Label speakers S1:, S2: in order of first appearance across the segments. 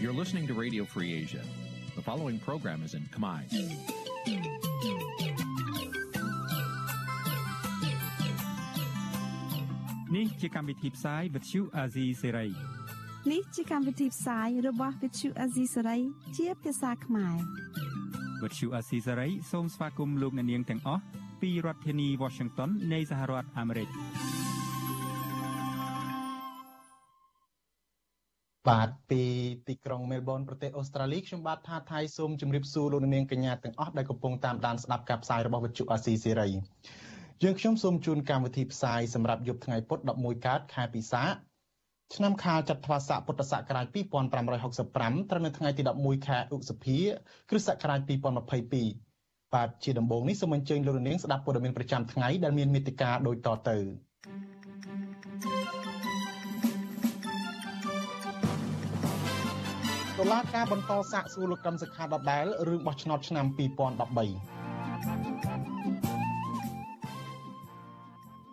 S1: You're listening to Radio Free Asia. The following program is in Khmer.
S2: នេះជាកម្មវិធីផ្សាយ Vuthu Azizi Serai
S3: នេះជាកម្មវិធីផ្សាយរបស់ Vuthu Azizi Serai ជាភាសាខ្មែរ
S2: Vuthu Azizi Serai សូមស្វាគមន៍លោកអ្នកនាងទាំងអស់ពីរដ្ឋធានី Washington នៃសហរដ្ឋអាមេរិក
S4: បាទពីទីក្រុងមែលប៊នប្រទេសអូស្ត្រាលីខ្ញុំបាទថាថៃសូមជម្រាបសួរលោកនាងកញ្ញាទាំងអស់ដែលកំពុងតាមដានស្ដាប់ការផ្សាយរបស់វិទ្យុអាស៊ីសេរីយើងខ្ញុំសូមជូនកម្មវិធីផ្សាយសម្រាប់យប់ថ្ងៃពុធ11កើតខែពិសាឆ្នាំខាលចត្វាស័កពុទ្ធសករាជ2565ត្រូវនៅថ្ងៃទី11ខែឧសភាគ្រិស្តសករាជ2022បាទជាដំបូងនេះសូមអញ្ជើញលោកនាងស្ដាប់ព័ត៌មានប្រចាំថ្ងៃដែលមានមេត្តាដូចតទៅ តុលាការបន្តសាកសួរលោកកឹមសុខាដដែលរឿងបោះឆ្នោតឆ្នាំ2013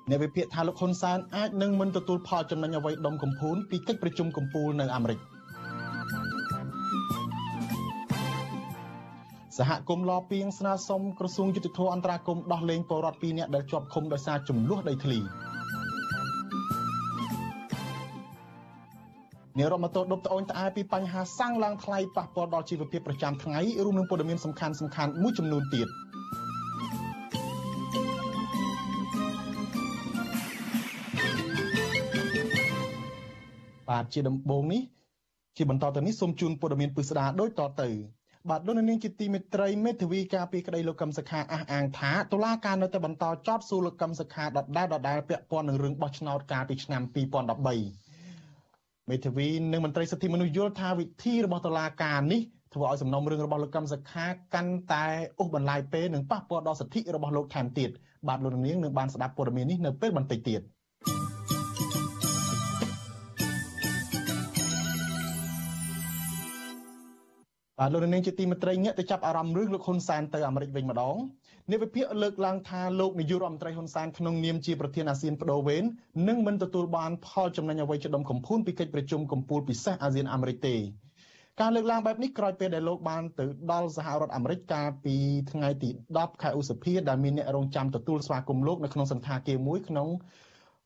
S4: អ្នកវិភាគថាលោកហ៊ុនសែនអាចនឹងមិនទទួលផលចំណេញអ្វីដុំកំភួនពីកិច្ចប្រជុំកំពូលនៅអាមេរិកសហគមន៍លពីងស្នើសុំក្រសួងយុទ្ធភ័ពអន្តរាគមន៍ដោះលែងពលរដ្ឋ2នាក់ដែលជាប់ឃុំដោយសារចំនួនដីធ្លី នករត់ម៉ូតូដប់ត្អូញត្អែពីបញ្ហាសាំងឡើងថ្លៃប៉ះពាល់ដល់ជីវភាពប្រចាំថ្ងៃរួមនឹងព័ត៌មានសំខាន់សំខាន់មួយចំនួនទៀតបាទជាដំបូងនេះជាបន្តទៅនេះសូមជូនព័ត៌មានពិស្ដាដូចតទៅបាទលោកនាងជាទីមេត្រីមេធាវីការពីក្តីលោកកឹមសុខាអះអាងថាតុលាការនៅតែបន្តចោទសួរលោកកឹមសុខាដដែលដដែលពាក់ព័ន្ធនឹងរឿងបោះឆ្នោតកាលពីឆ្នាំ2013 មេធាវីនិងមន្ត្រីសិទ្ធិមនុស្សយល់ថាវិធីរបស់តុលាការនេះធ្វើឲ្យសំណុំរឿងរបស់លោកកឹមសុខាកាន់តែអូសបន្លាយពេលនិងប៉ះពាល់ដល់សិទ្ធិរបស់លោកថែមទៀតបាទលោកនាងនឹងបានស្ដាប់ព័ត៌មាននេះនៅពេលបន្តិចទៀតបាទលោកនាងជាទីមេត្រីងាកទៅចាប់អារម្មណ៍រឿងលោកហ៊ុនសែនទៅអាមេរិកវិញម្ដង នាយវិភាគលើកឡើងថាលោកនាយករដ្ឋមន្ត្រីហ៊ុនសែនក្នុងនាមជាប្រធានអាស៊ានបដូវវេននឹងមិនទទួលបានផលចំណេញអ្វីជាដុំកំភួនពីកិច្ចប្រជុំកំពូលពិសេសអាស៊ានអាមេរិកទេការលើកឡើងបែបនេះក្រោយពេលដែលលោកបានទៅដល់សហរដ្ឋអាមេរិកកាលពីថ្ងៃទី10ខែឧសភាដែលមានអ្នករងចាំទទួលស្វាគមន៍លោកនៅក្នុងសន្តាគារមួយក្នុង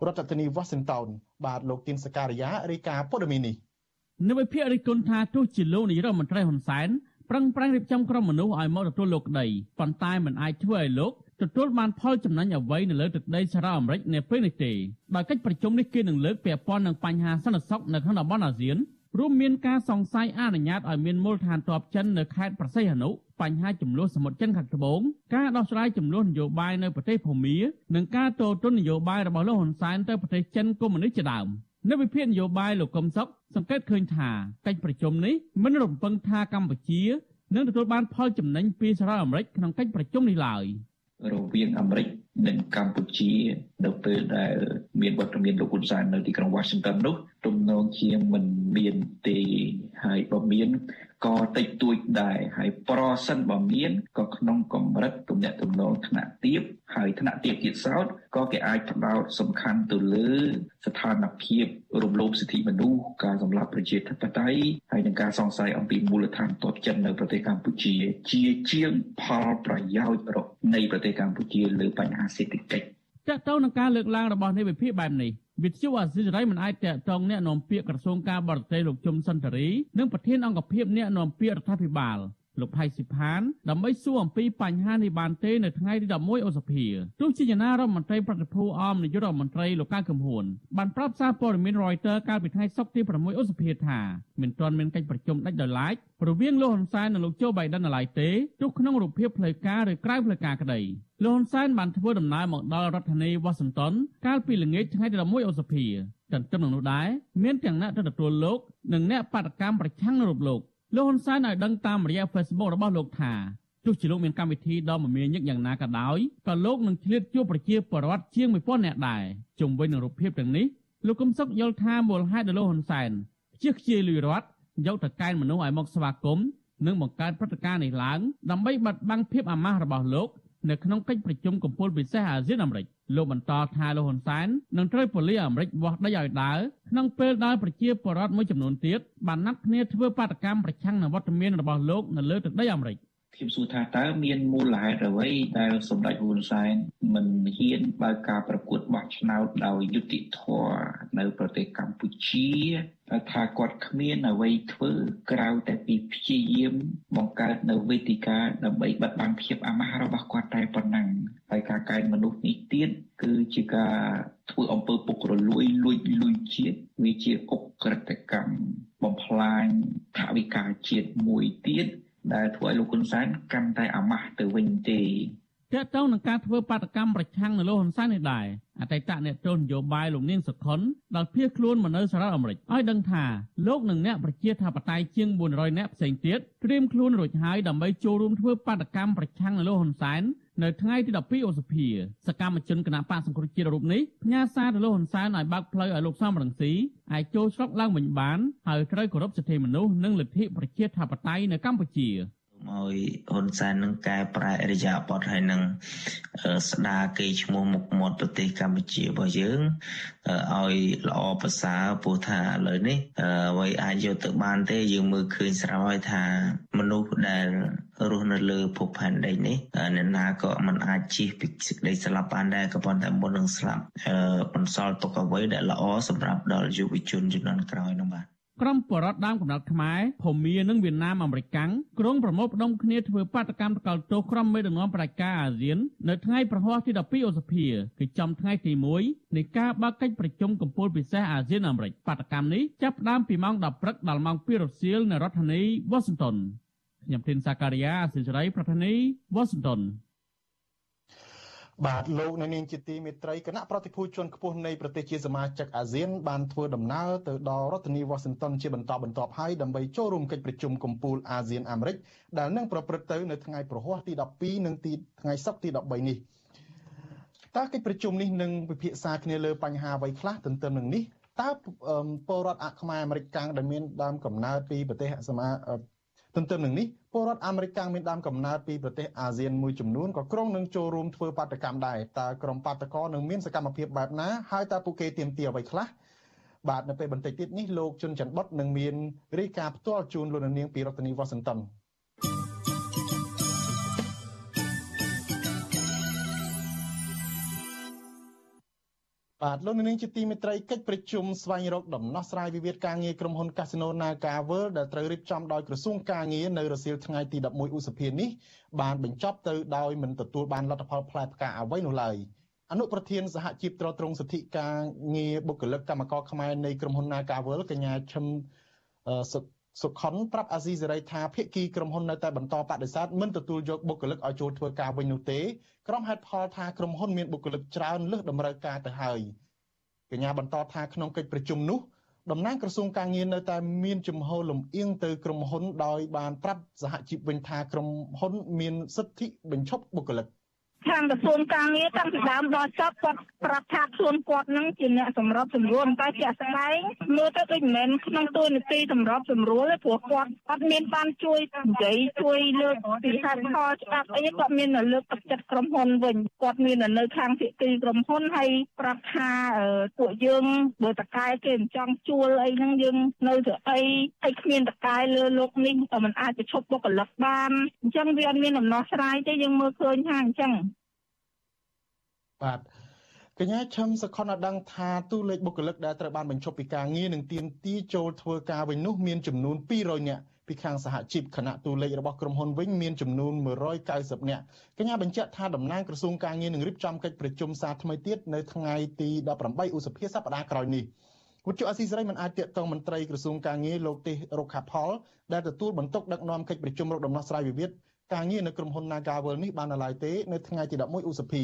S4: រដ្ឋធានី Washington បាទលោកទីនសការីយ៉ារាយការណ៍ព័ត៌មាននេះ
S5: នៅវិភាគរិះគន់ថាទោះជាលោកនាយរដ្ឋមន្ត្រីហ៊ុនសែន ប្រឹងប្រែងរៀបចំក្រុមមនុស្សឲ្យមកទទួលលោកក្តីប៉ុន្តែមិនអាចធ្វើឲ្យលោកទទួលបានផលចំណេញអ្វីនៅលើទឹកដីសហរដ្ឋអាមេរិកនៅពេលនេះទេដោយកិច្ចប្រជុំនេះគេនឹងលើកពាក់ព័ន្ធនឹងបញ្ហាសន្តិសុខនៅក្នុងតំបន់អាស៊ានរួមមានការសង្ស័យអនុញ្ញាតឲ្យមានមូលដ្ឋានទ័ពចិននៅខេត្តប្រសិទ្ធនុបញ្ហាចំនួនសមុទ្រចិនខាងត្បូងការដោះស្រាយចំនួននយោបាយនៅប្រទេសភូមានិងការតទល់នយោបាយរបស់លោកហ៊ុនសែនទៅប្រទេសចិនកុម្មុយនីសជាដើម នៅវិភាគនយោបាយលោកកឹមសុខសង្កេតឃើញថាកិច្ចប្រជុំនេះមិនរំពឹងថាកម្ពុជានឹងទទួលបានផលចំណេញពីសហរដ្ឋអាមេរិកក្នុងកិច្ចប្រជុំនេះឡើយ
S6: រវាងអាមេរិកនិងកម្ពុជានៅពេលដែលមានវត្តមានលោកហ៊ុនសែននៅទីក្រុង Washington នោះទំនងជាមិនមានទេហើយបើមាន ក៏តិចតួចដែរហើយប្រសិនបើមានក៏ក្នុងកម្រិតទំនាក់ទំនងថ្នាក់ទាបហើយថ្នាក់ទាបទៀតសោតក៏គេអាចផ្ដោតសំខាន់ទៅលើ ស្ថានភាពរំលោភសិទ្ធិមនុស្សការសម្លាប់ប្រជាធិបតេយ្យហើយនឹងការសង្ស័យអំពីមូលដ្ឋានទ័ពចិននៅប្រទេសកម្ពុជា ជាជាងផលប្រយោជន៍នៃប្រទេសកម្ពុជាលើបញ្ហាសេដ្ឋកិច្ច
S5: តើតើនឹងការលើកឡើងរបស់នេះវិភាគបែបនេះវិទ្យុអាស៊ីសេរីមិនអាចតកតងអ្នកនាំពាក្យក្រសួងការបរទេសលោកជុំសុនតរីនិងប្រធានអង្គភិបអ្នកនាំពាក្យរដ្ឋាភិបាល លោកថៃស៊ីផានដើម្បីសួរអំពីបញ្ហានេះបានទេនៅថ្ងៃទី11ឧសភាទោះជាយ៉ាងណារដ្ឋមន្ត្រីប្រតិភូអមនាយករដ្ឋមន្ត្រីលោកកៅកំហួនបានប្រាប់សារព័ត៌មាន Reuters កាលពីថ្ងៃសុក្រទី6ឧសភាថាមិនទាន់មានកិច្ចប្រជុំដាច់ដោយឡែករវាងលោកហ៊ុនសែននិងលោកโจបៃដិននៅឡើយទេទោះក្នុងរូបភាពផ្លូវការឬក្រៅផ្លូវការក្តីលោកហ៊ុនសែនបានធ្វើដំណើរមកដល់រដ្ឋធានី Washington កាលពីល្ងាចថ្ងៃទី11ឧសភាទន្ទឹមនឹងនោះដែរមានទាំងអ្នកទៅទទួលលោកនិងអ្នកបដកម្មប្រឆាំងរូបលោក លោកហ៊ុនសែនឲ្យដឹងតាមរយៈ Facebook របស់លោកថាទោះជាលោកមានកម្មវិធីដ៏មមាញឹកយ៉ាងណាក៏ដោយក៏លោកនឹងឆ្លៀតជួបប្រជាពលរដ្ឋជាង1000នាក់ដែរជុំវិញនឹងរូបភាពទាំងនេះលោកកឹមសុខយល់ថាមូលហេតុដែលលោកហ៊ុនសែនជិះខ្ជាយលុយរដ្ឋយកទៅកែនមនុស្សឲ្យមកស្វាគមន៍និងបង្កើតព្រឹត្តិការណ៍នេះឡើងដើម្បីបិទបាំងភាពអាម៉ាស់របស់លោក នៅក្នុងកិច្ចប្រជុំកំពូលពិសេសអាស៊ានអាមេរិកលោកបន្តថាលោកហ៊ុនសែននឹងត្រូវប៉ូលីសអាមេរិកវាស់ដីឲ្យដើរក្នុងពេលដែលប្រជាពលរដ្ឋមួយចំនួនទៀតបានណាត់គ្នាធ្វើបាតកម្មប្រឆាំងនឹងវត្តមានរបស់លោកនៅលើទឹកដីអាមេរិក
S6: ខ្ញុំសួរថាតើមានមូលហេតុអ្វីដែលសម្ដេចហ៊ុនសែនមិនហ៊ានបើកការប្រកួតបោះឆ្នោតដោយយុត្តិធម៌នៅប្រទេសកម្ពុជាថាគាត់គ្មានអ្វីធ្វើក្រៅតែពីព្យាយាមបង្កើតនៅវេទិកាដើម្បីបិទបាំងភាពអាម៉ាស់របស់គាត់តែប៉ុណ្ណឹងហើយការកែមនុស្សនេះទៀតគឺជាការធ្វើអំពើពុករលួយលួចលួយជាតិវាជាអុក្រិតកម្មបំផ្លាញថវិកាជាតិមួយទៀត ដែលធ្វើឲ្យលោកហ៊ុនសែនកាន់តែអាម៉ាស់ទៅវិញទេ
S5: តើតើនឹងការធ្វើបាតកម្មប្រឆាំងនៅលោកហ៊ុនសែននេះដែរអតីតអ្នកទោសនយោបាយលោកនាងសុខុនដែលភៀសខ្លួនមកនៅសហរដ្ឋអាមេរិកឲ្យដឹងថាលោកនិងអ្នកប្រជាធិបតេយ្យជាង400នាក់ផ្សេងទៀតត្រៀមខ្លួនរួចហើយដើម្បីចូលរួមធ្វើបាតកម្មប្រឆាំងនៅលោកហ៊ុនសែន នៅថ្ងៃទី12ឧសភាសកម្មជនគណបកសង្គ្រោះជាតិរូបនេះផ្ញើសារទៅលោកហ៊ុនសែនឲ្យបើកផ្លូវឲ្យលោកសំរងស៊ីអាចចូលស្រុកឡើងវិញបានហើយត្រូវគោរពសិទ្ធិមនុស្សនិងលទ្ធិប្រជាធិបតេយ្យនៅកម្ពុជា
S7: ឲ្យហ៊ុនសែននឹងកែប្រែអរិយាប័ត្រហើយនឹងស្ដារកេរ្តិ៍ឈ្មោះមុខមាត់ប្រទេសកម្ពុជារបស់យើងឲ្យល្អប្រសើរព្រោះថាឥឡូវនេះអ្វីអាចយកទៅបានទេយើងមើលឃើញស្រាប់ហើយថាមនុស្សដែលរស់នៅលើភពផែនដីនេះអ្នកណាក៏មិនអាចជៀសពីសេចក្តីស្លាប់បានដែរក៏ប៉ុន្តែមុននឹងស្លាប់បន្សល់ទុកអ្វីដែលល្អសម្រាប់ដល់យុវជនជំនាន់ក្រោយនោះបាទ
S5: ក្រុមបរតដើមកំណត់ខ្មែរភូមានិងវៀតណាមអាមេរិកាំងក្រុងប្រមូលផ្ដុំគ្នាធ្វើបាតកម្មតកល់ទោសក្រុមមេដឹកនាំប្រជាការអាស៊ាននៅថ្ងៃប្រហ័សទី12ឧសភាគឺចំថ្ងៃទី1នៃការបើកកិច្ចប្រជុំកំពូលពិសេសអាស៊ានអាមេរិកបាតកម្មនេះចាប់ផ្ដើមពីម៉ោង10ព្រឹកដល់ម៉ោង2រសៀលនៅរដ្ឋធានី Washington ខ្ញុំធីនសាការីយ៉ាអសិរ័យប្រធានី Washington
S4: បាទលោកនៅនាងជាទីមេត្រីគណៈប្រតិភូជនខ្ពស់នៃប្រទេសជាសមាជិកអាស៊ានបានធ្វើដំណើរទៅដល់រដ្ឋធានី Washington ជាបន្តបន្ទាប់ហើយដើម្បីចូលរួមកិច្ចប្រជុំកំពូលអាស៊ានអាមេរិកដែលនឹងប្រព្រឹត្តទៅនៅថ្ងៃប្រហ័សទី12និងទីថ្ងៃសុក្រទី13នេះតើកិច្ចប្រជុំនេះនឹងពិភាក្សាគ្នាលើបញ្ហាអ្វីខ្លះទន្ទឹមនឹងនេះតើពលរដ្ឋអាខ្មែរអាមេរិកកាំងដែលមានដើមកំណើតពីប្រទេសសមាទន្ទឹមនឹងនេះ ពលរដ្ឋអាមេរិកកាំងមានដើមកំណើតពីប្រទេសអាស៊ានមួយចំនួនក៏ក្រុងនឹងចូលរួមធ្វើបាតកម្មដែរតើក្រុមបាតកោនឹងមានសកម្មភាពបែបណាហើយតើពួកគេទាមទារអ្វីខ្លះបាទនៅពេលបន្តិចទៀតនេះលោកជុនច័ន្ទបុតនឹងមានរាយការណ៍ផ្ទាល់ជូនលោកនាងពីរដ្ឋធានី Washington បាទលោកនាងជាទីមេត្រីកិច្ចប្រជុំស្វែងរកដំណោះស្រាយវិវាទការងារក្រុមហ៊ុន Casino Naga World ដែលត្រូវរៀបចំដោយក្រសួងការងារនៅរសៀលថ្ងៃទី11ឧសភានេះបានបញ្ចប់ទៅដោយមិនទទួលបានលទ្ធផលផ្លែផ្កាអ្វីនោះឡើយអនុប្រធានសហជីពត្រួតត្រងសិទ្ធិការងារបុគ្គលិកកម្មករខ្មែរនៃក្រុមហ៊ុន Naga World កញ្ញាឈឹមសុ ខុនប្រាប់អាស៊ីសេរីថាភាគីក្រុមហ៊ុននៅតែបន្តបដិសេធមិនទទួលយកបុគ្គលិកឲ្យចូលធ្វើការវិញនោះទេក្រុមហេតុផលថាក្រុមហ៊ុនមានបុគ្គលិកច្រើនលើសតម្រូវការទៅហើយកញ្ញាបន្តថាក្នុងកិច្ចប្រជុំនោះតំណាងក្រសួងការងារនៅតែមានជំហរលំអៀងទៅក្រុមហ៊ុនដោយបានប្រាប់សហជីពវិញថាក្រុមហ៊ុនមានសិទ្ធិបញ្ឈប់បុគ្គលិក។
S8: ខាងក្រសួងការងារតាំងពីដើមដល់ចប់គាត់ប្រាប់ថាខ្លួនគាត់នឹងជាអ្នកសម្របសម្រួលតែជាក់ស្ដែងមើលទៅដូចមិនមែនក្នុងទូនាទីសម្របសម្រួលទេព្រោះគាត់អត់មានបានជួយនិយាយជួយលើកពីហេតុផលច្បាប់អីគាត់មានលើកទឹកចិត្តក្រុមហ៊ុនវិញគាត់មាននៅខាងភាគីក្រុមហ៊ុនហើយប្រាប់ថាពួកយើងបើតកែគេមិនចង់ជួលអីហ្នឹងយើងនៅទៅអីហើយគ្មានតកែលើលោកនេះมันអាចទៅឈប់បុគ្គលិកបានអញ្ចឹងវាអត់មានដំណោះស្រាយទេយើងមើលឃើញថាអញ្ចឹង
S4: បាទកញ្ញាឈឹមសខុនឲ្យដឹងថាទូលេខបុគ្គលិកដែលត្រូវបានបញ្ឈប់ពីការងារនឹងទៀមទីចូលធ្វើការវិញនោះមានចំនួន200នាក់ពីខាងសហជីពខណៈទូលេខរបស់ក្រុមហ៊ុនវិញមានចំនួន190នាក់កញ្ញាបញ្ជាក់ថាតំណាងក្រសួងការងារនឹងរៀបចំកិច្ចប្រជុំសារថ្មីទៀតនៅថ្ងៃទី18ឧសភាសប្តាហ៍ក្រោយនេះវិទ្យុអស៊ីសេរីមិនអាចតាកតងមន្ត្រីក្រសួងការងារលោកទេសរុក្ខាផលដែលទទួលបន្ទុកដឹកនាំកិច្ចប្រជុំរកដំណោះស្រាយវិវាទ ការងារនៅក្រុមហ៊ុន Nagawal នេះបាននៅឡើយទេនៅថ្ងៃទី11ឧសភា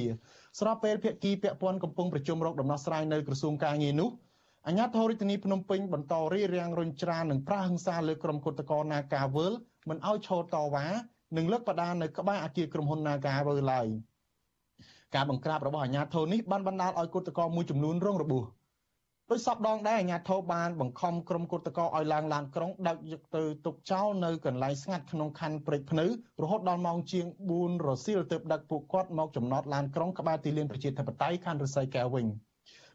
S4: ស្របពេលភាគីពាក់ព័ន្ធកំពុងប្រជុំរកដំណោះស្រាយនៅក្រសួងការងារនោះអាជ្ញាធររាជធានីភ្នំពេញបន្តរៀបរៀងរុញច្រាននិងប្រាហឹង្សាលើក្រុមគុតកោ Nagawal មិនឲ្យឈរតវ៉ានិងលើកបដានៅក្បែរអគារក្រុមហ៊ុន Nagawal ឡើយការបង្ក្រាបរបស់អាជ្ញាធរនេះបានបណ្ដាលឲ្យគុតកោមួយចំនួនរងរបួស ដោយសពដងដែរអាជ្ញាធរបានបង្ខំក្រុមគឧតកោឲ្យឡើងឡានក្រុងដឹកយកទៅទុកចោលនៅកន្លែងស្ងាត់ក្នុងខណ្ឌព្រែកភ្នៅរហូតដល់ម៉ោងជាង4រសៀលទើបដឹកពួកគាត់មកចំណតឡានក្រុងក្បែរទីលានប្រជាធិបតេយ្យខណ្ឌរសីកែវវិញ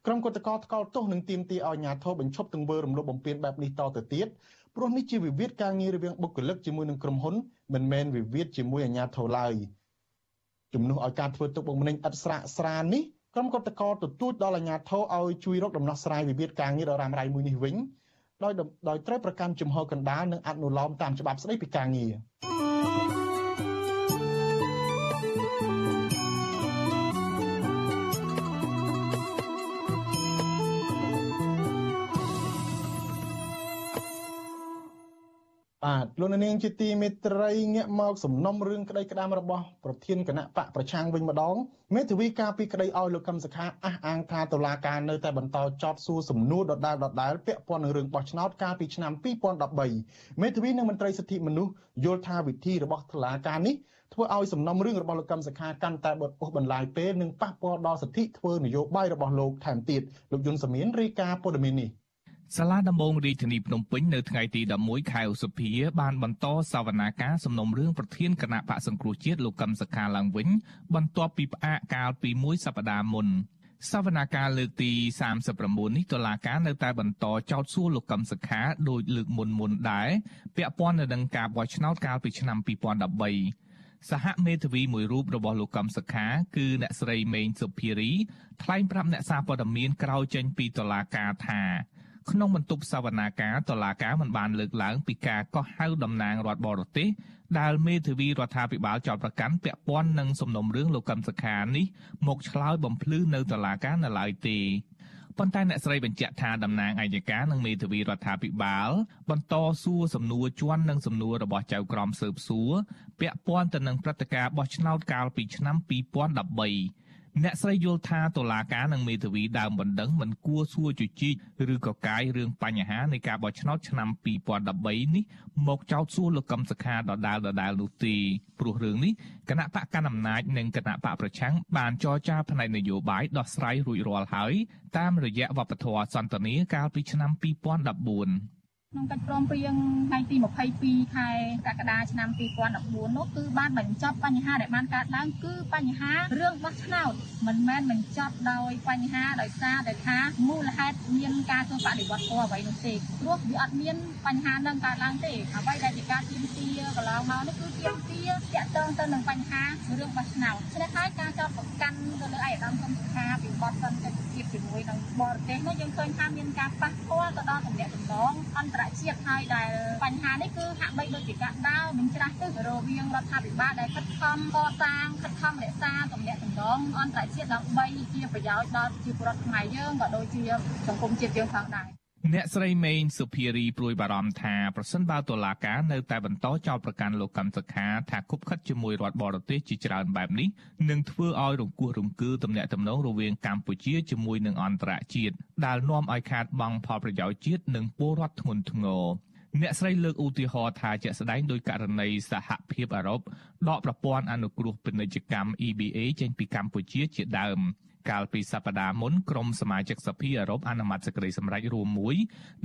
S4: ក្រុមគឧតកោថ្កោលទោសនឹងទាមទារឲ្យអាជ្ញាធរបញ្ឈប់ទង្វើរំលោភបំពានបែបនេះតទៅទៀតព្រោះនេះជាវិវាទការងាររវាងបុគ្គលិកជាមួយនឹងក្រុមហ៊ុនមិនមែនវិវាទជាមួយអាជ្ញាធរឡើយជំនួសឲ្យការធ្វើទុកបុកម្នេញឥតស្រាកស្រាននេះ ក្រុមកតកតទទូចដល់អាជ្ញាធរឲ្យជួយរកដំណោះស្រាយវិវាទការងារដ៏រ៉ាំរ៉ៃមួយនេះវិញដោយដោយត្រូវប្រកាន់ជំហរកណ្ដាលនិងអនុលោមតាមច្បាប់ស្តីពីការងារ បាទលោកនាងជាទីមេត្រីងាកមកសំណុំរឿងក្តីក្តាមរបស់ប្រធានគណៈបកប្រឆាំងវិញម្ដងមេធាវីការពីក្តីឲ្យលោកកឹមសុខាអះអាងថាតុលាការនៅតែបន្តចោទសួរសំណួរដដែលដដែលពាក់ព័ន្ធនឹងរឿងបោះឆ្នោតកាលពីឆ្នាំ2013មេធាវីនិងមន្ត្រីសិទ្ធិមនុស្សយល់ថាវិធីរបស់តុលាការនេះធ្វើឲ្យសំណុំរឿងរបស់លោកកឹមសុខាកាន់តែបត់ពុះបន្លាយពេលនិងប៉ះពាល់ដល់សិទ្ធិធ្វើនយោបាយរបស់លោកថែមទៀតលោកយុនសមៀនរាយការណ៍ព័ត៌មាននេះ
S9: សាលាដំបងរាជធានីភ្នំពេញនៅថ្ងៃទី11ខែឧសភាបានបន្តសវនាការសំណុំរឿងប្រធានគណៈបកសង្គ្រោះជាតិលោកកឹមសុខាឡើងវិញ បន្ទាប់ពីផ្អាកកាលពីមួយសប្តាហ៍មុនសវនាការលើកទី39នេះតុលាការនៅតែបន្តចោទសួរលោកកឹមសុខាដោយលើកមុនមុនដែរពាក់ព័ន្ធនឹងការបោះឆ្នោតកាលពីឆ្នាំ2013សហមេធាវីមួយរូបរបស់លោកកឹមសុខាគឺអ្នកស្រីមេងសុភារីថ្លែងប្រាប់អ្នកសារព័ត៌មានក្រោយចេញពីតុលាការថា ក្នុងបន្ទប់សវនាការតុលាការមិនបានលើកឡើងពីការកោះហៅតំណាងរដ្ឋបរទេសដែលមេធាវីរដ្ឋាភិបាលចោទប្រកាន់ពាក់ព័ន្ធនឹងសំណុំរឿងលោកកឹមសុខានេះមកឆ្លើយបំភ្លឺនៅតុលាការនៅឡើយទេប៉ុន្តែអ្នកស្រីបញ្ជាក់ថាតំណាងអัยការនិងមេធាវីរដ្ឋាភិបាល បន្តសួរសំណួរជន់និងសំណួររបស់ចៅក្រមស៊ើបសួរពាក់ព័ន្ធទៅនឹងព្រឹត្តិការណ៍បោះឆ្នោតកាលពីឆ្នាំ2013 អ្នកស្រីយល់ថាតុលាការនិងមេធាវីដើមបណ្ដឹងមិនគួរសួរជជែកឬក៏កាយរឿងបញ្ហានៃការបោះឆ្នោតឆ្នាំ2013នេះមកចោទសួរលោកកឹមសុខាដដាលដដាលនោះទេព្រោះរឿងនេះគណៈបកកណ្ដាលអំណាចនិងគណៈបកប្រឆាំងបានចរចាផ្នែកនយោបាយដោះស្រាយរួចរាល់ហើយតាមរយៈវប្បធម៌សន្តានាកាលពីឆ្នាំ2014
S10: ក្នុងកិច្ចព្រមព្រៀងថ្ងៃទី22ខែកក្កដាឆ្នាំ2014នោះគឺបានបញ្ចប់បញ្ហាដែលបានកើតឡើងគឺបញ្ហារឿងបោះឆ្នោតមិនមែនបញ្ចប់ដោយបញ្ហាដោយសារតែថាមូលហេតុមានការធ្វើបដិវត្តធម៌អ្វីនោះទេព្រោះវាអត់មានបញ្ហានឹងកើតឡើងទេអ្វីដែលជាការទៀមទាកន្លងមកនោះគឺទៀមទាតាក់ទងទៅនឹងបញ្ហារឿងបោះឆ្នោតឆ្នេះហើយការចោទប្រកាន់ទៅលើឯកឧត្តមសំខាពីបទសន្តិភាពជាមួយនឹងបរទេសនោះយើងឃើញថាមានការប៉ះពាល់ទៅដល់ទំនាក់ទំនងអន្តរជាតិហើយដែលបញ្ហានេះគឺហាក់បីដូចជាការដើរមិនច្រាស់ទឹករវាងរដ្ឋាភិបាលដែលខិតខំកសាងខិតខំរក្សាទំនាក់ទំនងអន្តរជាតិដើម្បីជាប្រយោជន៍ដល់ប្រជាពលរដ្ឋខ្មែរយើងក៏ដូចជាសង្គមជាតិយើងផងដែរ
S9: អ្នកស្រីមេងសុភារីព្រួយបារម្ភថាប្រសិនបើតុលាការនៅតែបន្តចោទប្រកាន់លោកកម្មសខាថាគប់ខិតជាមួយរដ្ឋបរទេសជាច្រើនបែបនេះនឹងធ្វើឲ្យរង្គោះរង្គើទំនាក់ទំនងរវាងកម្ពុជាជាមួយនឹងអន្តរជាតិដែលនាំឲ្យខាតបង់ផលប្រយោជន៍ជាតិនិងពលរដ្ឋធ្ងន់ធ្ងរអ្នកស្រីលើកឧទាហរណ៍ថាជាក់ស្ដែងដោយករណីសហភាពអឺរ៉ុបដកប្រព័ន្ធអនុគ្រោះពាណិជ្ជកម្ម EBA ចេញពីកម្ពុជាជាដើម កាលពីសប្តាហ៍មុនក្រុមសមាជិកសភាអឺរ៉ុបអនុម័តសេចក្តីសម្រេចរួមមួយ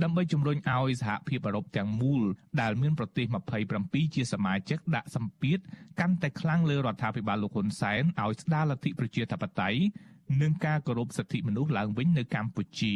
S9: ដើម្បីជំរុញឲ្យសហភាពអឺរ៉ុបទាំងមូលដែលមានប្រទេស27ជាសមាជិកដាក់សម្ពាធកាន់តែខ្លាំងលើរដ្ឋាភិបាលលោកហ៊ុនសែនឲ្យស្ដារលទ្ធិប្រជាធិបតេយ្យនិងការគោរពសិទ្ធិមនុស្សឡើងវិញនៅកម្ពុជា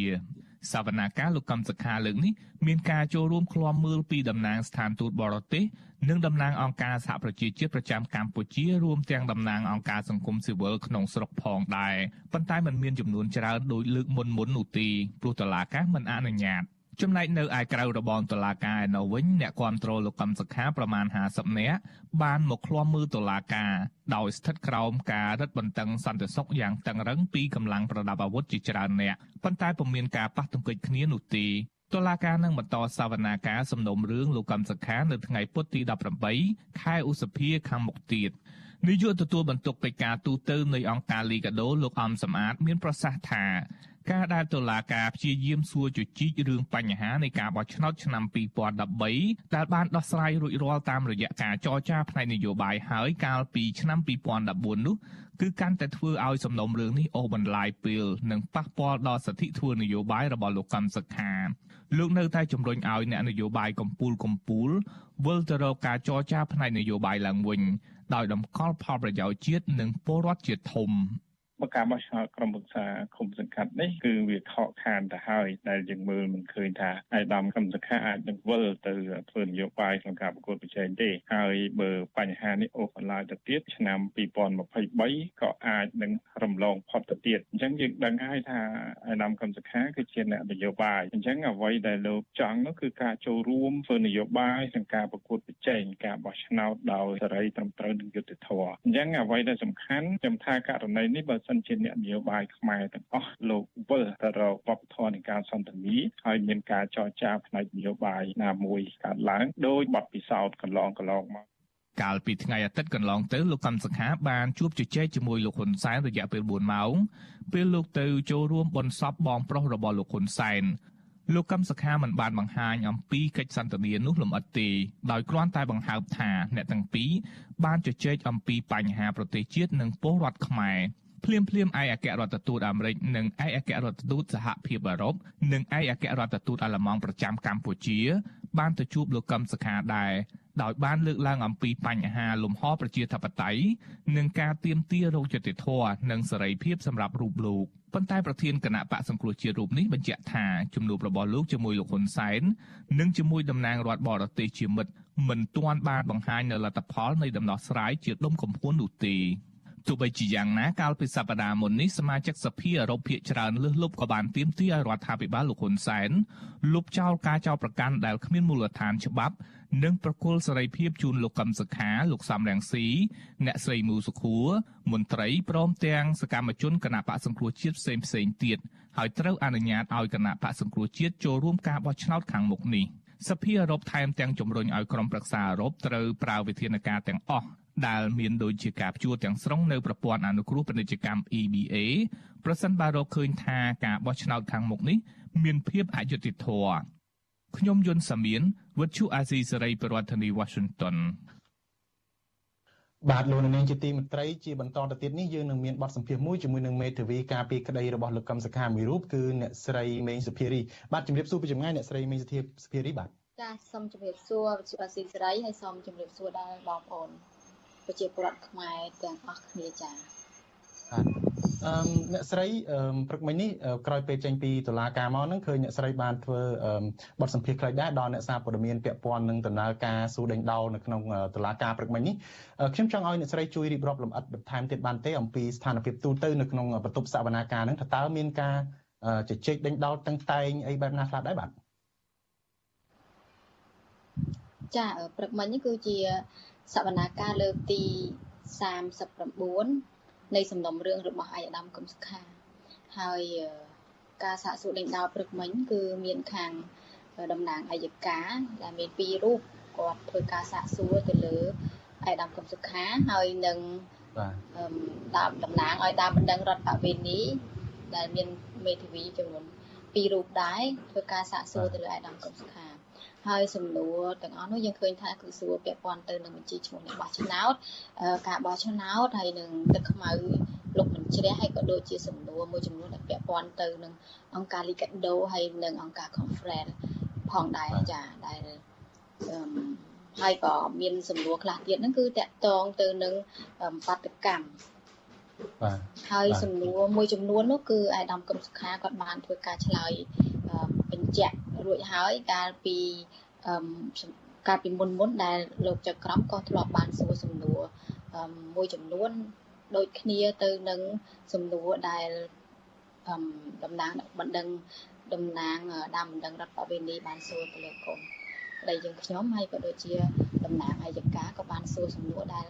S9: សវនាការលោកកំសខាលើកនេះមានការចូលរួមឃ្លាំមើលពីតំណាងស្ថានទូតបរទេសនិងតំណាងអង្គការសហប្រជាជាតិប្រចាំកម្ពុជារួមទាំងតំណាងអង្គការសង្គមស៊ីវិលក្នុងស្រុកផងដែរប៉ុន្តែมันមានចំនួនច្រើនដោយលើកមុនមុននោះទេព្រោះតឡាកាមិនអនុញ្ញាត ចំណែកនៅឯក្រៅរបងតុលាការឯនៅវិញអ្នកគាំទ្រលោកកឹមសុខាប្រមាណ50នាក់បានមកឃ្លាំមើលតុលាការដោយស្ថិតក្រោមការរឹតបន្តឹងសន្តិសុខយ៉ាងតឹងរឹងពីកម្លាំងប្រដាប់អាវុធជាច្រើនអ្នកប៉ុន្តែពុំមានការប៉ះទង្គិចគ្នានោះទេតុលាការនឹងបន្តសវនាការសំណុំរឿងលោកកឹមសុខានៅថ្ងៃពុធទី18ខែឧសភាខាងមុខទៀតនាយកទទួលបន្ទុកកិច្ចការទូតទៅនៃអង្គការលីកាដូលោកអំសំអាត មានប្រសាសន៍ថា ការដែលតុលាការព្យាយាមសួរជជីករឿងបញ្ហានៃការបោះឆ្នោតឆ្នាំ2013ដែលបានដោះស្រាយរួចរាល់តាមរយៈការចរចាផ្នែកនយោបាយហើយកាលពីឆ្នាំ2014នោះគឺកាន់តែធ្វើឲ្យសំណុំរឿងនេះអូសបន្លាយពេលនិងប៉ះពាល់ដល់សិទ្ធិធ្វើនយោបាយរបស់លោកកម្មសខាលោកនៅតែជំរុញឲ្យអ្នកនយោបាយកម្ពុជាកម្ពុជាវិលទៅរកការចរចាផ្នែកនយោបាយឡើងវិញដោយតម្កល់ផលប្រយោជន៍ជាតិនិងពលរដ្ឋជាធំ
S11: មកការបោះឆ្នោតក្រុមប្រឹក្សាគុំសង្កាត់នេះគឺវាខកខានទៅហើយដែលយើងមើលមិនឃើញថាអាយដាមកម្មសខាអាចនឹងវិលទៅធ្វើនយោបាយក្នុងការប្រកួតប្រជែងទេហើយបើបញ្ហានេះអូសបន្លាយទៅទៀតឆ្នាំ2023ក៏អាចនឹងរំលងផុតទៅទៀតអញ្ចឹងយើងដឹងហើយថាអាយដាមកម្មសខាគឺជាអ្នកនយោបាយអញ្ចឹងអ្វីដែលលោកចង់នោះគឺការចូលរួមធ្វើនយោបាយក្នុងការប្រកួតប្រជែងការបោះឆ្នោតដោយសេរីត្រឹមត្រូវនិងយុត្តិធម៌អញ្ចឹងអ្វីដែលសំខាន់ខ្ញុំថាករណីនេះបើសិនជាអ្នកនយោបាយខ្មែរទាំងអស់លោកវិលទៅរកវប្បធម៌នៃការសន្ទនាហើយមានការចរចាផ្នែកនយោបាយណាមួយកើតឡើងដោយបទពិសោធន៍កន្លងកន្លងមក
S9: កាលពីថ្ងៃអាទិត្យកន្លងទៅលោកកម្មសខាបានជួបជជែកជាមួយលោកហ៊ុនសែនរយៈពេល4ម៉ោងពេលលោកទៅចូលរួមបុណ្យសពបងប្រុសរបស់លោកហ៊ុនសែនលោកកឹមសុខាមិនបានបង្ហាញអំពីកិច្ចសន្ទនានោះលម្អិតទេដោយគ្រាន់តែបង្ហើបថាអ្នកទាំងពីរបានជជែកអំពីបញ្ហាប្រទេសជាតិនិងពលរដ្ឋខ្មែរ ភ្លាមភ្លាមឯកអគ្គរដ្ឋទូតអាមេរិកនិងឯកអគ្គរដ្ឋទូតសហភាពអឺរ៉ុបនិងឯកអគ្គរដ្ឋទូតអាល្លឺម៉ង់ប្រចាំកម្ពុជា បានទៅជួបលោកកឹមសុខាដែរដោយបានលើកឡើងអំពីបញ្ហាលំហប្រជាធិបតេយ្យនិងការទាមទាររោគយុតិធធនិងសេរីភាពសម្រាប់រូបលោកប៉ុន្តែប្រធានគណៈបកសង្គ្រោះជាតិរូបនេះបញ្ជាក់ថាជំនួបរបស់លោកជាមួយលោកហ៊ុនសែននិងជាមួយតំណាងរដ្ឋបរទេសជាមិត្តមិនទាន់បានបង្ហាញនៅលទ្ធផលនៃដំណោះស្រាយជាដុំកំភួននោះទេ ទោះបីជាយ៉ាងណាកាលពីសប្តាហ៍មុននេះសមាជិកសភាអឺរ៉ុបភាគច្រើនលើសលប់ក៏បានទាមទារឲ្យរដ្ឋាភិបាលលោកហ៊ុនសែនលុបចោលការចោទប្រកាន់ដែលគ្មានមូលដ្ឋានច្បាប់ និងប្រគល់សេរីភាពជូនលោកកឹមសុខាលោកសំរងស៊ីអ្នកស្រីមូសុខួរមន្ត្រីព្រមទាំងសកម្មជនគណៈបកសង្គ្រោះជាតិផ្សេងផ្សេងទៀតហើយត្រូវអនុញ្ញាតឲ្យគណៈបកសង្គ្រោះជាតិចូលរួមការបោះឆ្នោតខាងមុខនេះសភាអឺរ៉ុបថែមទាំងជំរុញឲ្យក្រុមប្រឹក្សាអឺរ៉ុបត្រូវប្រើវិធានការទាំងអស់ ដែលមានដូចជាការព្យួរទាំងស្រុងនៅប្រព័ន្ធអនុគ្រោះពាណិជ្ជកម្ម EBA ប្រសិនបើរកឃើញថាការបោះឆ្នោតខាងមុខនេះមានភាពអយុត្តិធម៌ខ្ញុំយុនសាមៀនវិទ្យុអាស៊ីសេរីប្រធានាធិបតី Washington
S4: បាទលោកនាងជាទីមេត្រីជាបន្តទៅទៀតនេះយើងនឹងមានបទសម្ភាសន៍មួយជាមួយនឹងមេធាវីការពីក្តីរបស់លោកកឹមសុខាមួយរូបគឺអ្នកស្រីមេងសុភារីបាទជំរាបសួរពីចម្ងាយអ្នកស្រីមេងសុភារីបាទ
S12: ចាសូមជម្រាបសួរវិទ្យុអាស៊ីសេរីហើយសូមជម្រាបសួរដល់បងប្អូន ប្រជាពលរដ្ឋខ្មែរទាំងអស់គ្នាចា៎
S4: បាទអឺអ្នកស្រីព្រឹកមិញនេះក្រោយពេលចេញពីតុលាការមកហ្នឹងឃើញអ្នកស្រីបានធ្វើបទសម្ភាសន៍ខ្លីដែរដល់អ្នកសារព័ត៌មានពាក់ព័ន្ធនឹងដំណើរការសួរដេញដោលនៅក្នុងតុលាការព្រឹកមិញនេះខ្ញុំចង់ឲ្យអ្នកស្រីជួយរៀបរាប់លម្អិតបន្ថែមទៀតបានទេអំពីស្ថានភាពទូទៅនៅក្នុងបន្ទប់សវនាការហ្នឹងថាតើមានការជជែកដេញដោលតឹងតែងអីបែបណាខ្លះដែរបាទ
S12: ចាព្រឹកមិញនេះគឺជា សវនាការលើកទី39នៃសំណុំរឿងរបស់អាយដាមកឹមសុខាហើយការសាកសួរដេញដោលព្រឹកមិញគឺមានខាងតំណាងអัยការដែលមានពីររូបគាត់ធ្វើការសាកសួរទៅលើអាយដាមកឹមសុខាហើយនឹងបាទតំណាងឲ្យតាមបណ្ដឹងរដ្ឋបវេនីដែលមានមេធាវីចំនួនពីររូបដែរធ្វើការសាកសួរទៅលើអាយដាមកឹមសុខា ហើយសំណួរទាំងអស់នោះយើងឃើញថាគឺសួរពាក់ព័ន្ធទៅនឹងបញ្ជីឈ្មោះនៃបោះឆ្នោតការបោះឆ្នោតហើយនឹងទឹកខ្មៅលុបមិនជ្រះហើយក៏ដូចជាសំណួរមួយចំនួនដែលពាក់ព័ន្ធទៅនឹងអង្គការ Liga do ហើយនឹងអង្គការ Conference ផងដែរចាដែលហើយក៏មានសំណួរខ្លះទៀតហ្នឹងគឺតកតងទៅនឹងបាតកម្មបាទហើយសំណួរមួយចំនួននោះគឺអាយដាមកឹមសុខាគាត់បានធ្វើការឆ្លើយបញ្ជាក់រួចហើយកាលពីកាលពីមុនមុនដែលលោកចៅក្រមក៏ធ្លាប់បានសួរសំណួរមួយចំនួនដូចគ្នាទៅនឹងសំណួរដែលតំណាងបណ្ដឹងតំណាងដើមបណ្ដឹងរដ្ឋបវេនីបានសួរទៅលើកូនប្តីយើងខ្ញុំហើយក៏ដូចជាតំណាងអាយកាក៏បានសួរសំណួរដែល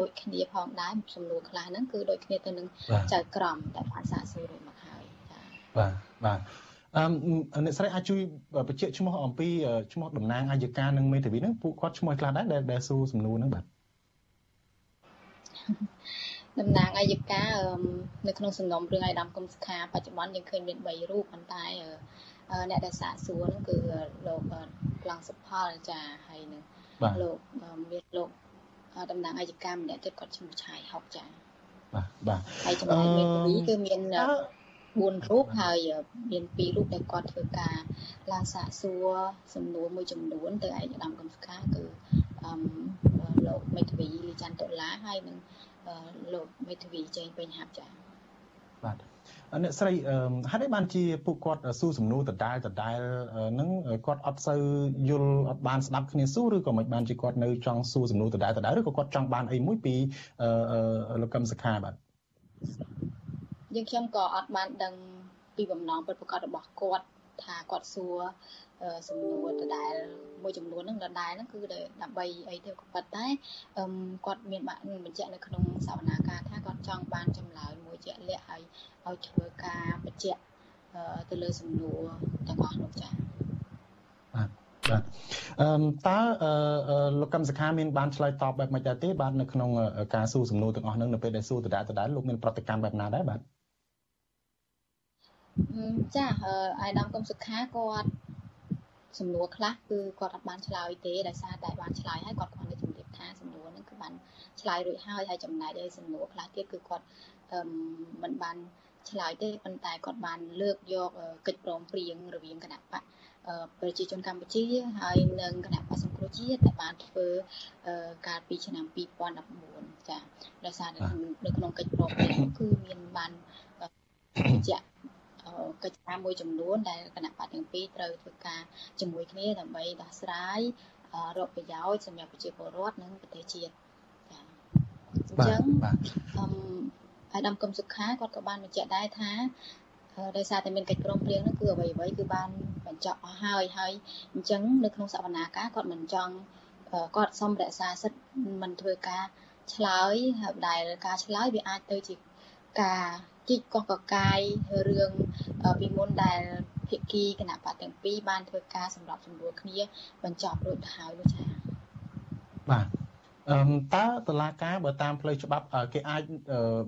S12: ដូចគ្នាផងដែរសំណួរខ្លះហ្នឹងគឺដូចគ្នាទៅនឹងចៅក្រមដែលបានសាកសួររួចមកហើយចា៎
S4: បាទបាទ អឺអ្នកស្រីអាចជួយបញ្ជាក់ឈ្មោះអំពីឈ្មោះតំណាងអាយកានិងមេធាវីហ្នឹងពួកគាត់ឈ្មោះខ្លះដែរដែលដែលសួរសំណួរហ្នឹងបាទ
S12: តំណាងអัยការនៅក្នុងសំណុំរឿងអាយដាមកុំសុខាបច្ចុប្បន្នយើងឃើញមាន3រូបប៉ុន្តែអ្នកដែលសាកសួរហ្នឹងគឺលោកក្លងសុផលចាហើយនឹងលោកមានលោកតំណាងអัยការម្នាក់ទៀតគាត់ឈ្មោះឆាយហុកចា
S4: បាទបាទ
S12: ហើយចំណែកមានពីគឺមាន 4រូបហើយមាន2រូបដែលគាត់ធ្វើការឡើងសាកសួរសំណួរមួយចំនួនទៅឯកឧត្តមកំសខាគឺអឺលោកមេធាវីលីច័ន្ទតុលាហើយនឹងលោកមេធាវីចេងពេញហាប់ចា៎
S4: បាទអ្នកស្រីហេតុអីបានជាពួកគាត់ស៊ូសំណួរដដែលដដែលនឹងគាត់អត់សូវយល់អត់បានស្ដាប់គ្នាស៊ូឬក៏មិនបានជាគាត់នៅចង់ស៊ូសំណួរដដែលដដែលឬក៏គាត់ចង់បានអីមួយពីលោកកឹមសុខាបាទ
S12: យើងខ្ញុំក៏អត់បានដឹងពីបំណងពិតប្រាកដរបស់គាត់ថាគាត់សួរសំណួរដដែលមួយចំនួនហ្នឹងដដែលហ្នឹងគឺដើម្បីអីទៅក៏ប៉ុន្តែគាត់មានបាក់បញ្ជាក់នៅក្នុងសវនាការថាគាត់ចង់បានចម្លើយមួយជាក់លាក់ហើយឲ្យធ្វើការបញ្ជាក់ទៅលើសំណួរទាំងអស់នោះចា៎
S4: បាទបាទអឺតើលោកកឹមសុខាមានបានឆ្លើយតបបែបម៉េចដែរទេបាទនៅក្នុងការសួរសំណួរទាំងអស់ហ្នឹងនៅពេលដែលសួរដដែលដដែលលោកមានប្រតិកម្មបែបណាដែរបាទ
S12: ចាអាយដាមកុំសុខាគាត់សំណួរខ្លះគឺគាត់អត់បានឆ្លើយទេដោយសារតែបានឆ្លើយហើយគាត់គ្រាន់តែជម្រាបថាសំណួរហ្នឹងគឺបានឆ្លើយរួចហើយហើយចំណែកឯសំណួរខ្លះទៀតគឺគាត់មិនបានឆ្លើយទេប៉ុន្តែគាត់បានលើកយកកិច្ចព្រមព្រៀងរវាងគណៈបកប្រជាជនកម្ពុជាហើយនិងគណៈបក្សសង្គ្រោះជាតិដែលបានធ្វើកាលពីឆ្នាំ2019ចាដោយសារនៅក្នុងកិច្ចព្រមព្រៀងគឺមានបានបញ្ជាក់ កិច្ចការមួយចំនួនដែលគណៈបកទាំងពីរត្រូវធ្វើការជាមួយគ្នាដើម្បីដោះស្រាយរកប្រយោជន៍សម្រាប់ប្រជាពលរដ្ឋនិងប្រទេសជាតិចាអញ្ចឹងអឺអាដាមកឹមសុខាគាត់ក៏បានបញ្ជាក់ដែរថាដោយសារតែមានកិច្ចព្រមព្រៀងនោះគឺអ្វីអ្វីគឺបានបញ្ចប់អស់ហើយហើយអញ្ចឹងនៅក្នុងសវនាការគាត់មិនចង់គាត់សុំរក្សាសិទ្ធិមិនធ្វើការឆ្លើយដែលការឆ្លើយវាអាចទៅជា ការជីកកកកាយរឿងពីមុនដែលភិក្ខីគណៈបកទាំងពីរបានធ្វើការសម្របសម្រួលគ្នាបញ្ចប់រួចទៅហើយនោះចា៎
S4: បាទអឺតើតឡាការបើតាមផ្លូវច្បាប់គេអាច